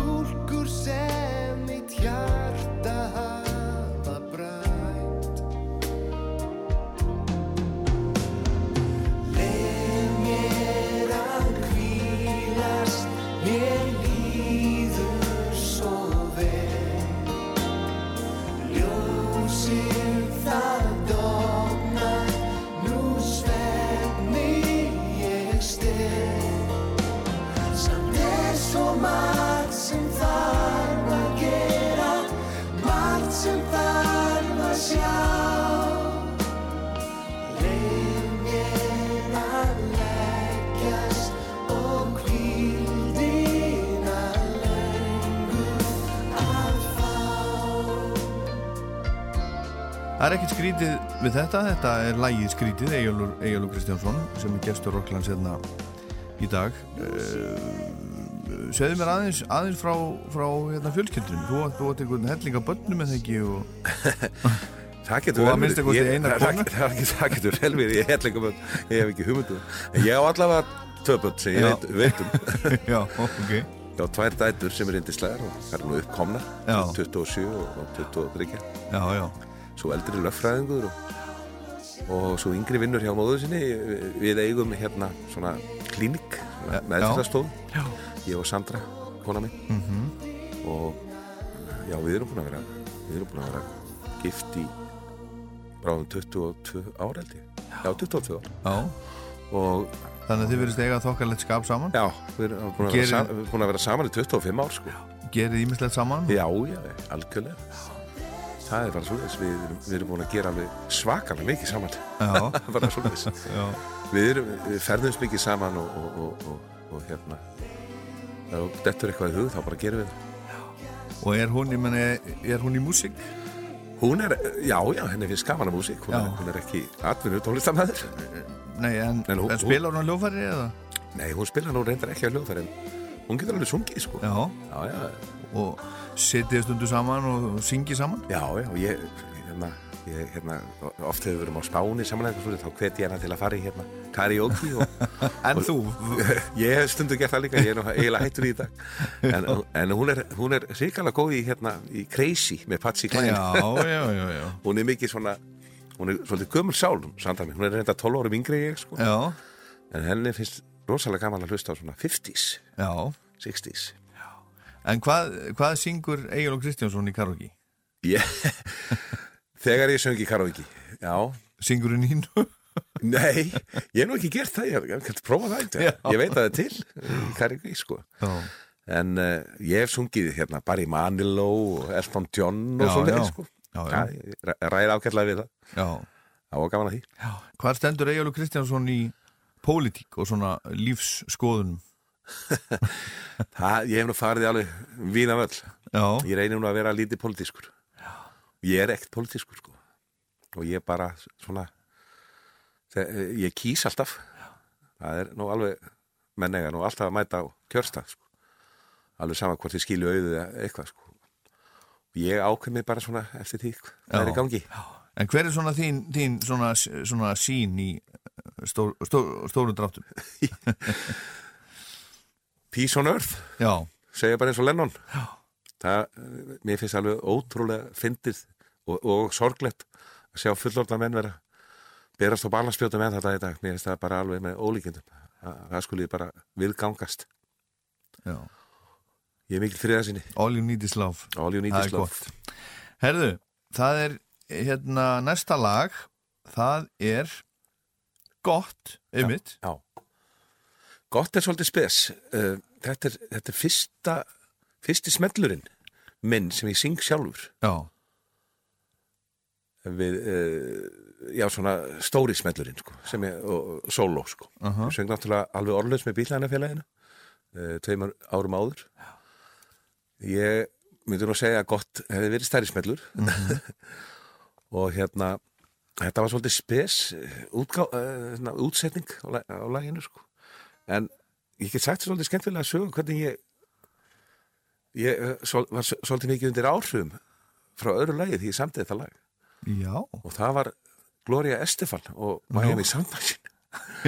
stúlkur sem mitt hjarta við þetta, þetta er lægið skrítið, Eyjólfur Kristjánsson sem er gestur Rokklands hérna í dag. Uh, segðu mér aðeins, aðeins frá, frá hérna, fjölskyldunum, þú átt, átt einhvern helling af börnum eða ekki og... Það getur vel að verið. það- getur vel verið, ég held ekki um ég hef ekki hugmyndu En ég á allavega börn sem ég veit, um. Já, ok. Já, tvær dætur sem er indislegar og það er nú uppkomnar. Já. 27 og og 23 Já, já Svo eldri löffræðingur og, og svo yngri vinnur hjá móður sinni Við eigum hérna svona klínik meðfællastofu Já. Ég og Sandra, kona mín. Mhm. og já, við erum búin að vera við erum búin að vera gift í bráðum 22 ár held ég. Já, 22 ár. Já. og Þannig að þið verðist eiga þokkalegt skap saman? Já, við erum búin að, Gerir- vera, sam, búin að vera saman í 25 ár sko. Gerið ímislegt saman? Já, já, algjörlega það er bara svoleiðis. Við, við erum búin að gera alveg svakalega mikið saman. Bara Já. við, við ferðumst mikið saman og, og, og, og, og hérna ef dettur eitthvað í hug þá bara gerum við það. Og er hún, ég menn, er hún í músík? Hún er, já, já, henni finnst gaman að músík. Hún, hún er ekki atvinnu tónlistamæður Nei, en, en, hún, en spilar hún á hljófæri eða? Nei, hún spilar nú reyndar ekki á en hún getur alveg sungið, sko. Já. Já, já. Og setið stundu saman og syngið saman? Já, já, og ég, hérna ég, hérna, oft hefur við verið á Spáni samanlega þá hveti ég hana til að fara í hérna karaoke og, En og, þú? Ég hef stundu gert það líka, ég er nú eiginlega hættur í þetta en, en hún er, hún er sérkala góð í hérna, í Crazy með Patsy Cline Já, já, já, já. Hún er mikið svona hún er svolítið gömul sál, sandar mér hún er reynda 12 árum yngri en ég sko Já. en henni finnst rosalega gaman að hlusta á svona 50s, Já. 60s En hvað, hvað syngur Egil og Kristjánsson í karaoke? Ég, þegar ég söngi karaoke, já. Syngur hún ín? Nei, ég hef nú ekki gert það, ég hef kannski prófað það eitthvað. Ég veit að það er til í karaoke, sko. Já. En uh, ég hef sungið hérna Barry Manilow og Elton John og svona sko. Já, já. ræ- ræði ágætlega við það. Já. Það var gaman að því. Já. Hvað stendur Egil og Kristjánsson í pólitík og svona lífsskoðunum? Það, ég hef nú farið alveg vína völl. Já. Ég reynir nú að vera lítið politískur. Já. Ég er ekkert politískur, sko. Og ég bara svona, ég kýs alltaf. Það er nú alveg, menn eiga nú alltaf að mæta á kjörstað, sko. Alveg sama hvort ég skilju eða eitthvað, sko. Ég ákveð mig bara svona eftir því hvað er í gangi. Já. En hver er svona þín, þín svona, svona sín í uh, stór, stór, stórum dráttum? Peace on Earth. Já. Segja bara eins og Lennon. Já. Það, mér finnst alveg ótrúlega fyndið og, og sorglegt að sjá fullorðna menn vera berast á balansspjóta með þetta í dag. Mér finnst það bara alveg með ólíkjendum. Það, það skulle bara viðgangast. Já. Ég er mikil friða sinni. All you need is love. All you need Það is love. Herðu, það er hérna næsta lag, það er gott, einmitt. Já. Gott er svolítið spes. Uh, Þetta er, þetta er fyrsta, fyrsti smellurinn minn sem ég syng sjálfur. Já. Við, uh, já, svona stóri smellurinn, sko, sem ég, og, og sóló, sko. Aha. Ég söng náttúrulega alveg orðlaus með bílænafélaginu, uh, tveimur árum áður. Ég myndi nú að segja að gott hefði verið stærri smellur. og hérna, þetta var svolítið spes eh, útgá, uh, útsetning á, laginu, sko. En ég get sagt svolítið skemmtilega að sögum hvernig ég ég eh, svol, var svolítið mikið undir áhrifum frá öðru lagi því ég samtið þetta lag Já. og það var Gloria Estefan og Miami það?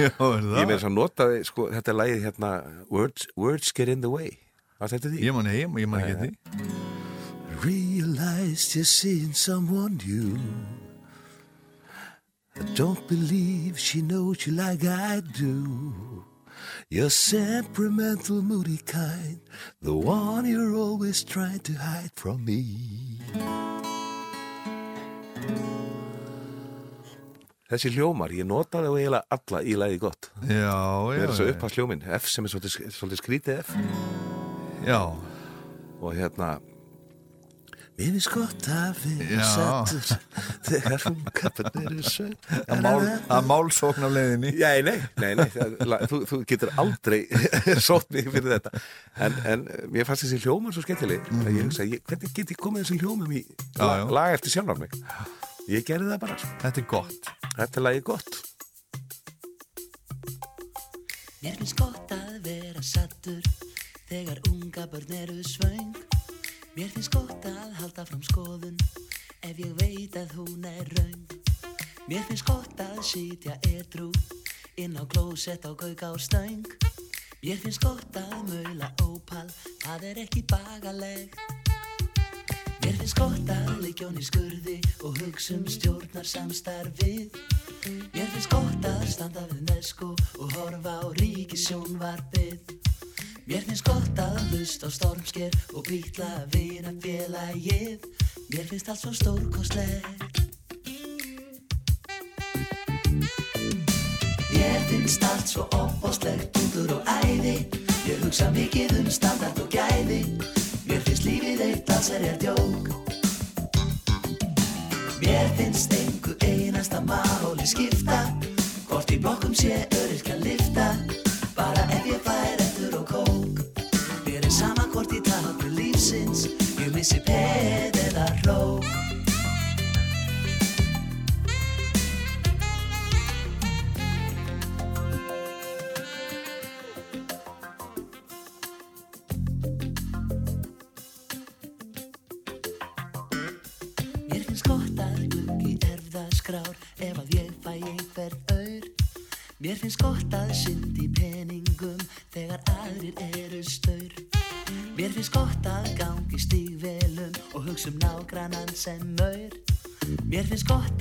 ég með þess að notaði sko, þetta lagið hérna Words, Words Get In The Way Var þetta því? Ég man ekki því. Realized you're seeing someone new. I don't believe she knows you like I do. You're temperamental, moody kind, the one you're always trying to hide from me. Þessi hljómar, ég notaði og eiginlega alla í lagið gott Já, já. Það er svo já. upp að hljóminn F sem er svolítið, svolítið skrítið F Já. Og hérna Mér finnst gott að vera Já. sattur þegar hún kappar eru sög. Að mál, að málsókn af leiðinni. Já, nei, nei, nei það- þú, þú getur aldrei sótt mig fyrir þetta en, en mér fannst þessi hljómar svo skemmtileg mm ég hugsa, ég, hvernig get ég komið þessum hljómum í Já, lag, já. lag eftir sjálfar mig ég gerði það bara sko. Þetta er gott Þetta er lagið gott Mér finnst gott að vera sattur þegar unga börn eru svöng. Mér finnst gott að halda fram skoðun ef ég veit að hún er raung. Mér finnst gott að sitja edru inn á klósett á gauga á stöng. Mér finnst gott að maula ópal, það er ekki bagaleg. Mér finnst gott að hún í skurði og hugsa um stjórnar samstarfið. Mér finnst gott að standa við nesko og horfa á ríkisjónvarpið. Mér finnst gott að hlusta á stormsker og býtla vina félagið. Mér finnst allt svo stórkostlegt. Mér finnst allt svo opbóstlegt útur og æði. Ég hugsa mikið um standart og gæði. Mér finnst lífið eitt allserjar djók. Mér finnst einhver einasta máli skipta Hvort í blokkum sé öryrkja Ég Mér finnst gott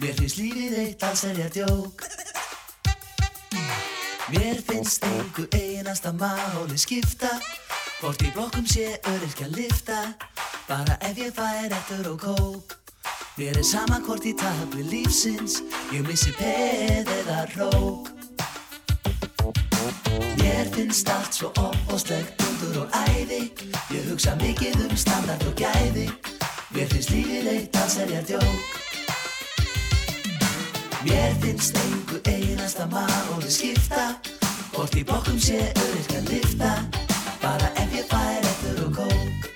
Mér finnst lífið eitt alls er ég djók. Mér finnst engu einasta máli skipta. Hvort í blokkum sé öryrkja lifta Bara ef ég fær eftir og kók. Mér er sama hvort í tabli lífsins. Ég missi peð eða rók. Mér finnst allt svo opbóstlegt undur og æði. Ég hugsa mikið um standard og gæði. Mér finnst lífið eitt alls er ég djók Mér finnst engu einasta máli skipta. Hvort í blokkum sé öryrkja lifta Bara ef ég fær eftir og kók.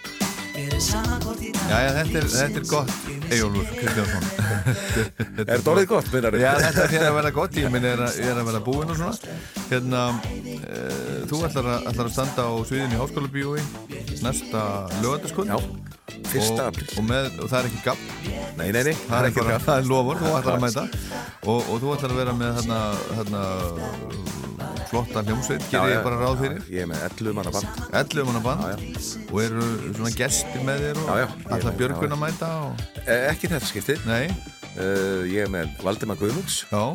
Mér er sama hvort í Jæja, þetta er, þetta er gott, Eyjólfur Kristjánsson. Er þetta orðið gott, meinar Já, þetta er að vera gott, ég minn er, að- er að vera búinn og svona. Hérna, e, þú ætlar að, ætlar að standa á sviðinu í Háskóla bíói næsta lögataskund. Já, fyrsta og, og, með, og það er ekki gabb. Nei, nei, nei, það er ekki gabb. Það er lofur, þú ætlar að mæta. Og, og þú ætlar að vera með hérna, hérna flotta hljómsveit, gerir ég bara ráð fyrir. Ég er með 11 manna band 11 manna band og eru svona gestir með þér og Já, með- Björgun að mæta og... Eh, Ekki þetta skiptið. Nei. Uh, Ég er með Valdimar Guðmunds. Já.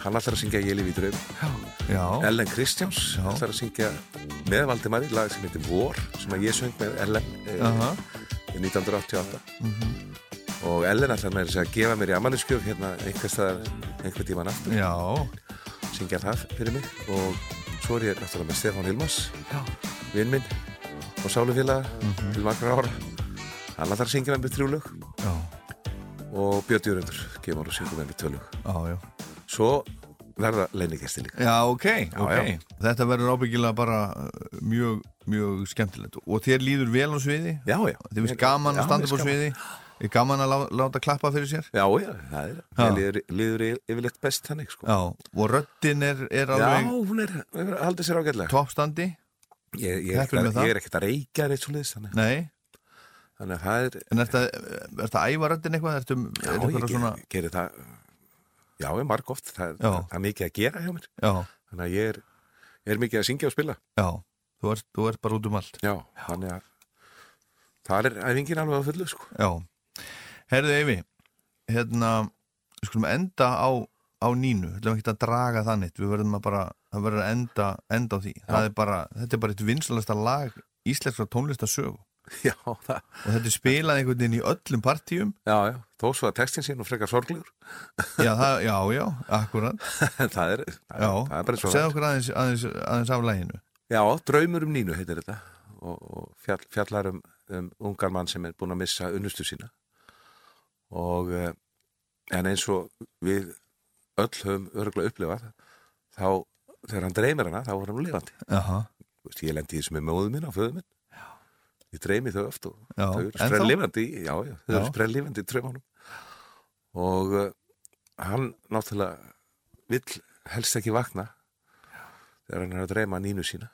Hann ætlar að syngja Ég lifi í draum. Já. Ellen Kristjáns ætlar að syngja með Valdimari lag sem heitir Vor sem að ég söng með Ellen eh, Aha. í 1988 Mhm. og Ellen ætlar með þess að gefa mér í ammæliskjöf hérna einhvers staðar einhver tíman aftur. Já. Syngja það fyrir mig. Og svo er ég náttúrulega með Stefán Hilmas vinn minn og sálufélaga Mhm. til margra ára hann ætlar að syngja með mér þrjú lög. Já. og Björn Jörgundur kemur og syngur með mér tvö lög. Já, já. Svo verða leinigestir líka. Já, ok, Já, ok. Já. Þetta verður ábyggilega bara uh, mjög, mjög skemmtilegt. Og þér líður vel á sviði? Já, já. Þið finnst gaman Já, að standa á sviði? Er gaman að lá, láta klappa fyrir sér? Já, já, það er Já. Mér líður, líður yfirleitt best þannig sko. Já, og röddin er, er Já, alveg hún er, haldið sér ágætlega. Toppstandi? Ég, ég, það. ég er ekkert að reykja neitt svo þannig. Nei þannig að það er En er þetta að æfa röddin eitthvað? Ertu, Já, er ég svona gerir það. Já, ég marg oft það, Já. það, það er mikið að gera hjá mér. Já. Þannig að ég er, er mikið að syngja og spila. Já, þú ert, þú ert bara út um allt. Já, þannig að það er æfingin alveg á fullu sko. Já, herðu Eyvi hérna, við skulum enda á, á nínu, við ætlum ekki að draga það neitt, við verðum að bara, það verður að enda, enda á því, er bara, þetta er bara eitt vinsalasta lag íslenskra tónlistasögu Já, það og þetta er spilað einhvern veginn í öllum partíum. Já, já, þó svo að textin sín og frekar sorglegur. Já, það, já, já, akkurat. Það, er, það, Já, það er bara svo segð okkur aðeins, aðeins, aðeins af læginu Já, Draumur um Nínu heitir þetta og, og fjall, fjallar um, um ungar mann sem er búin að missa unnustu sína. Og eh, en eins og við öll höfum örgulega upplifað þá þegar hann dreymir hana þá var hann lifandi. Veist, ég lendi í þessu með móðu mín og föðu minn ég dreymi þau oft og Já, þau eru sprellifandi já, já, þau eru sprellifandi í draumunum og uh, hann náttúrulega vill helst ekki vakna þegar hann er að dreyma nínu sína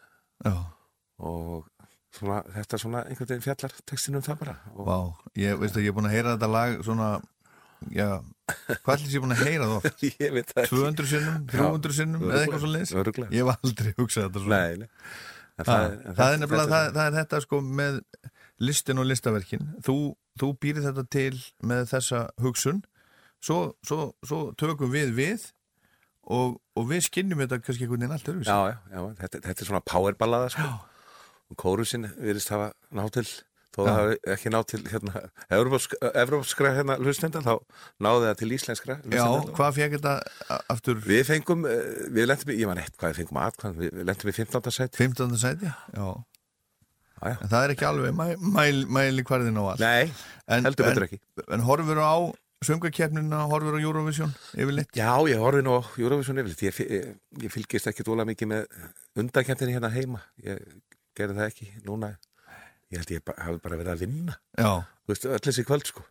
og svona, þetta svona einhvern veginn fjallar textinu um það bara og, Vá, ég veist að ég er búin að heyra þetta lag svona, já, hvað ætlis ég búin að heyra það oft? Ég veit það ekki. 200 sinnum, 300 sinnum, eða eitthvað svo? Örugglega. Ég hef aldrei hugsað þetta svona. Nei, nei. En Það, það- það, en er nefnilega, þetta- það, það er þetta sko með listin og listaverkin. Þú, þú býrið þetta til með þessa hugsun, svo, svo, svo tökum við við og, og við skinnum þetta kannski einhvern veginn allt öðruvísi. Já, já, já þetta, þetta er svona powerballada sko. og kórusinn virðist hafa nátt þó það Já. hafi ekki nátt til hérna, evrópskra, hérna, hlustenda þá náði það til íslenskra Já, hvað fekk þetta aftur? Við fengum, eh, við lentum í, ég man eitt hvað við fengum atkvæðan, við lentum í 15. sæti 15. sæti, já. já. En það er ekki alveg mæ, mæl, mæli hverðin á allt. Nei, en, heldur betur en, ekki. En horfur á söngakeppnina, horfur á Eurovision yfirleitt? Já, ég horfi nú á Eurovision yfirleitt, ég, ég, ég fylgist ekki dóla mikið með undakendinni hérna heima, ég gerði það ekki núna, ég held ég hafi bara verið að vinna, Já. öll þessi kvöld sko.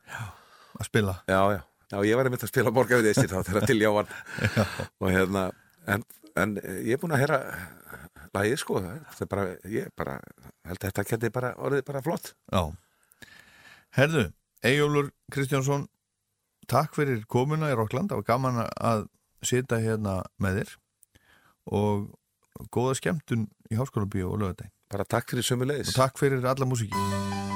Að spila? Já, já, já, ég var einmitt að spila morga við þessi þá þegar til jáan og hérna, en, en ég er búin að heyra lagið sko, er bara, ég bara, held að þetta geti bara orðið bara flott. Já. Herðu, Eyjólfur Kristjánsson, takk fyrir komuna í Rokkland, það var gaman að sita hérna með þér og góða skemmtun í Háskóla Bíó og lögadæg. Bara takk fyrir sömulegis. Og takk fyrir alla músíki.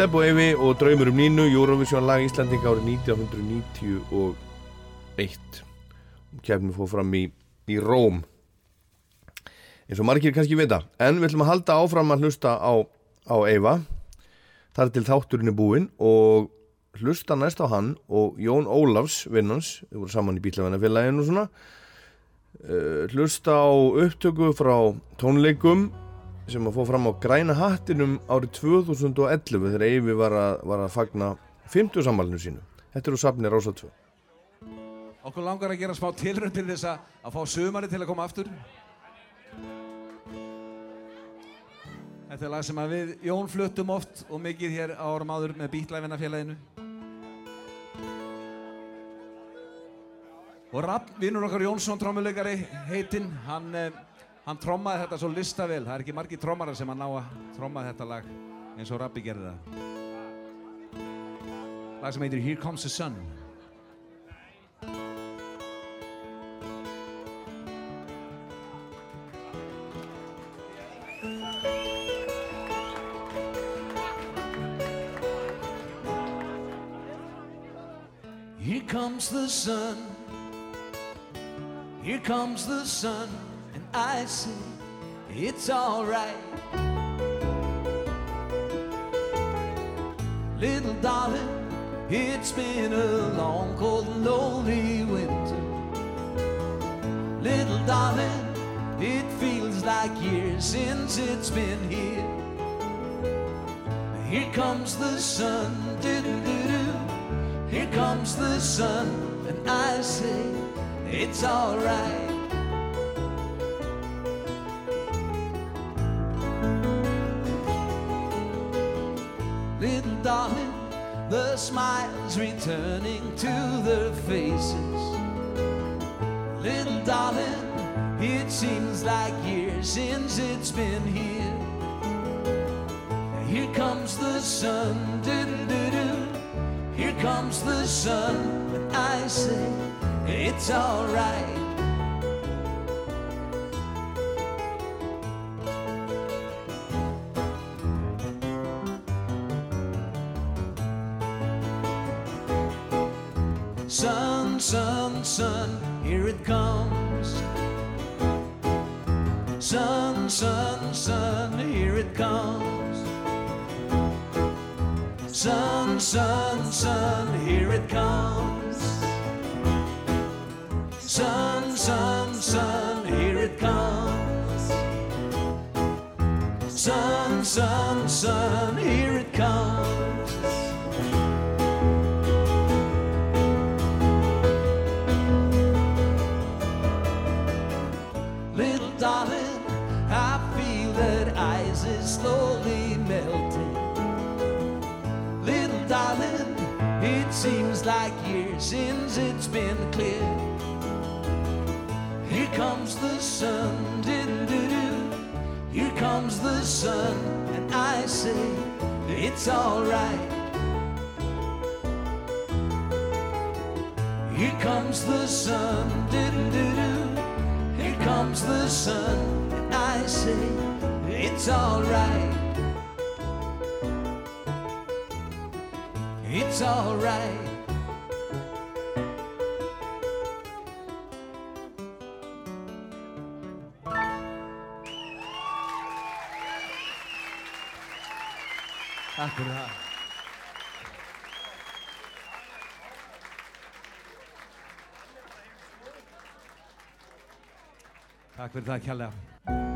Stepp og Eyvi og Draumur um Nínu Eurovision lag Íslandinga árið 1991 kefni fór fram í, í Róm. Eins og margir kannski vita. En við ætlum að halda áfram að hlusta á, á Eyva. Þar til þátturinn er búinn og hlusta næst á hann og Jón Ólafs vinnans, við vorum saman í bílafennafélaginu og svona uh, hlusta á upptöku frá tónleikum sem að fóð fram á græna hattinum árið 2011 þegar Eyvi var var að fagna 50 sammálinu sínu. Þetta eru safni Rása 2. Okkur langar að gera smá tilrönd til þess að, fá sömari til að koma aftur. Þetta er lag sem að við Jón fluttum oft og mikið hér á árum áður með Bítlæfina félaginu. Og Rapp, vinnur okkar Jónsson, trommuleikari, heitinn, hann, eh, hann trommaði þetta svo listavel. Það er ekki margir trommarar sem að ná að tromma þetta lag eins og Rappi gerði það. Lag sem heitir Here Comes the Sun. Here comes the sun. Here comes the sun. I say, it's alright. Little darling, it's been a long, cold, lonely winter. Little darling, it feels like years since it's been here. Here comes the sun, do-do-do-do. Here comes the sun, and I say it's alright. Returning to their faces. Little darling, it seems like years since it's been here. Here comes the sun, do-do-do-do. Here comes the sun, I say it's alright. Seems like years since it's been clear. Here comes the sun, do-do-do. Here comes the sun, and I say it's alright. Here comes the sun, do-do-do. Here comes the sun, and I say it's alright. It's alright. Það. Takk fyrir það kjærlega.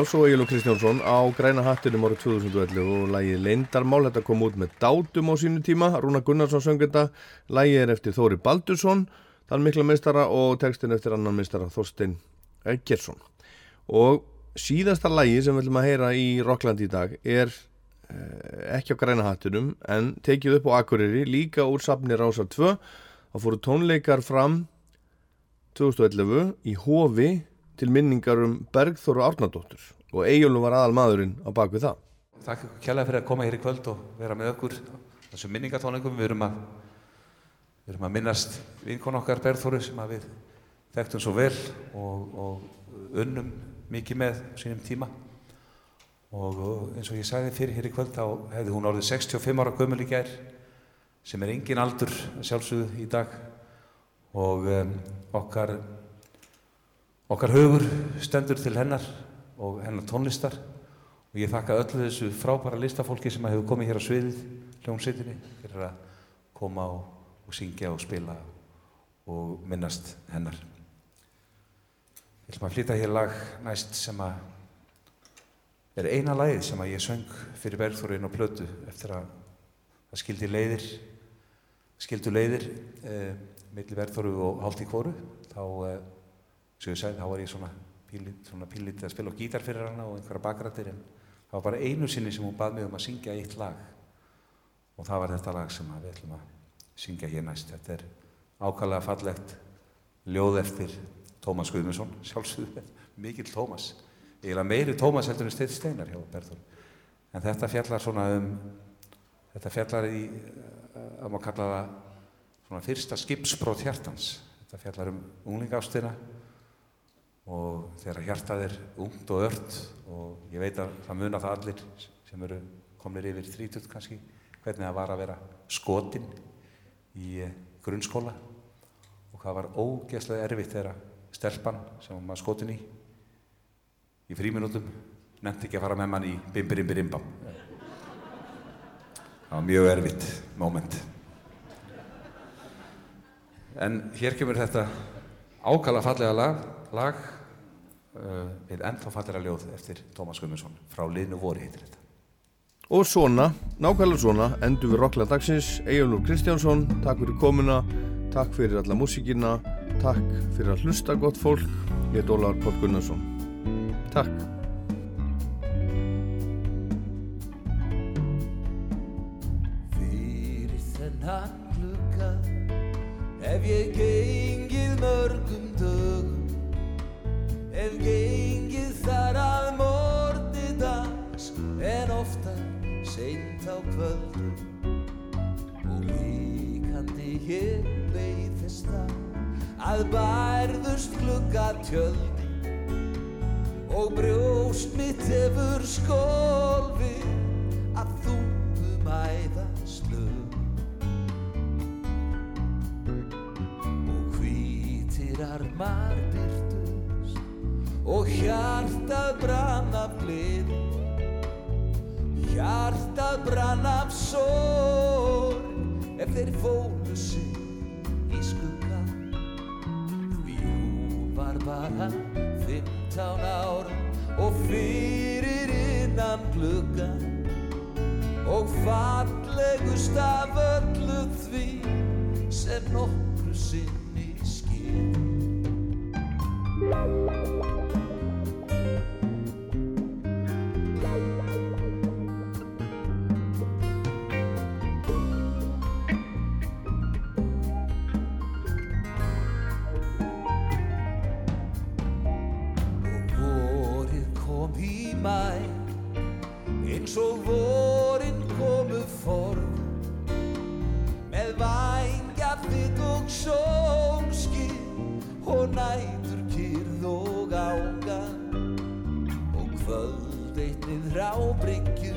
Ólafs og Egil og Kristjánsson á Græna hattinum árið 2011 og lægið Leindarmál, þetta kom út með dátum á sínu tíma, Rúna Gunnarsson söng þetta, lægið er eftir Þóri Baldursson, þann mikla meistara og textin eftir annan meistara Þorstein Eggersson. Og síðasta lægi sem við viljum að heyra í Rockland í dag er eh, ekki á Græna hattinum en tekið upp á Akureyri, líka úr safni Rásar 2, það fóru tónleikar fram 2011 í Hofi til minningar um Bergþóru Árnadóttur og Eyjólfur var aðal maðurinn á bakvið það. Takk ykkur kjærlega fyrir að koma hér í kvöld og vera með okkur þessum minningatónleikum. Við erum að, við erum að minnast vinkon okkar Berðþóru sem við þekktum svo vel og, og unnum mikið með sínum tíma. Og, eins og ég sagði fyrir hér í kvöld þá hefði hún orðið 65 ára gömul í gær sem er engin aldur sjálfsögðu í dag og um, okkar Okkar hugur stendur til hennar og hennar tónlistar og ég þakka öllu þessu frábæra listafólki sem hefur komið hér á sviðið hljómsveitinni fyrir að koma og, og syngja og spila og minnast hennar. Ég ætlum að flytja hér lag næst sem að er eina lagið sem að ég söng fyrir Bergþórin og Plötu eftir að það skildi leiðir skildu leiðir eh, milli Bergþóru og Haldi Kvoru þá eh, sem ég sagði, þá var ég svona pílit, svona pílit að spila á gítar fyrir hana og einhverja bakrættir en það var bara einu sinni sem hún bað mig um að syngja eitt lag og það var þetta lag sem við ætlum að syngja hér næst. Þetta er ákvæmlega fallegt ljóð eftir Tómas Guðmundsson, sjálfsögðu, mikill Tómas. Eiginlega meiri Tómas heldur en Steinn Steinar hjá Berður. En þetta fjallar svona um, þetta fjallar í, að maður kalla það svona fyrsta skipsbrót hjartans. Þetta fjallar um unglingástina og þegar hjartað er ungt og ört og ég veit að það muna það allir sem eru komnir yfir þrítut kannski hvernig það var að vera skotin í eh, grunnskóla og hvað var ógeðslega erfitt þegar stelpan sem maður skotin í í fríminútum nefndi ekki að fara með mann í bimbirimbirimbam það var mjög erfitt moment. En hér kemur þetta ákala fallega lag, lag við ennþá fallega ljóð eftir Tómas Guðmundsson frá liðnu voru heitir þetta Og svona, nákvæmlega svona, endur við Rockland dagsins, Egilur Kristjánsson, takk fyrir komuna, takk fyrir alla músíkina, takk fyrir að hlusta gott fólk, ég heit Ólaður Pótt Gunnarsson. Takk. Fyrir þennan glugga Ef ég gengið Ef gengið þar að morni dags En ofta seint á kvöldum. Og líkandi beið þess það Að bærðust glugga tjöldi Og brjóst mitt hefur skólfið Að þungum æðaslög Og hvítir armar byrtust Og hjartað brann af gleði Hjartað brann af sorg Ef þeir fólu sig í skugga. Því hún var bara fimmtán ára Og fyrir innan glugga. Og fallegust af öllu því Sem nokkru sinni skil mæ. Eins og vorin komu forð með vænga þitt og sómski og nætur kýrð og ánga og kvöld eittnið rábryggju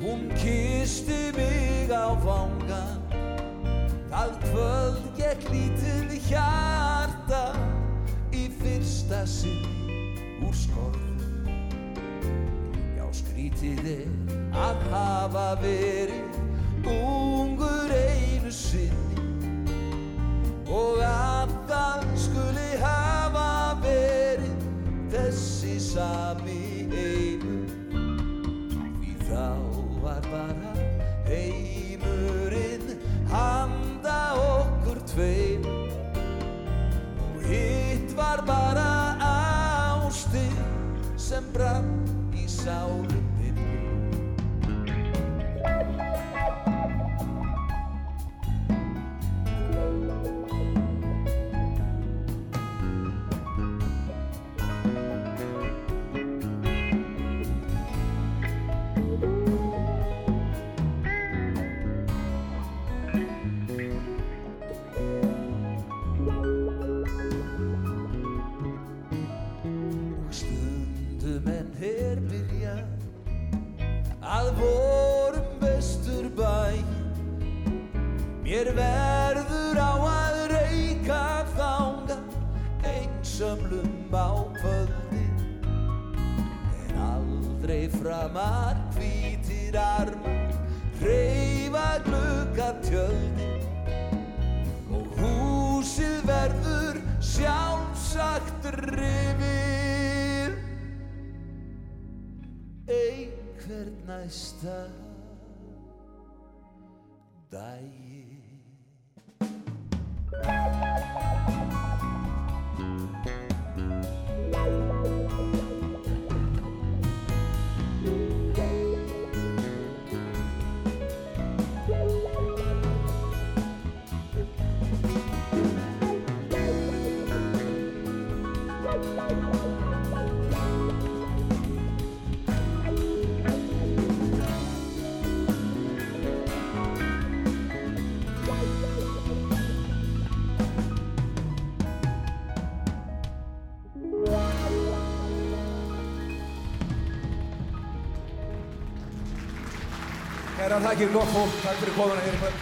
hún kisti mig á vanga. Það kvöld ég klítið hjarta í fyrsta sinn. Skrítið er að hafa verið ungur einu sinni. Og að Kæra þakkir gott fólk, takk fyrir komuna hér í kvöld.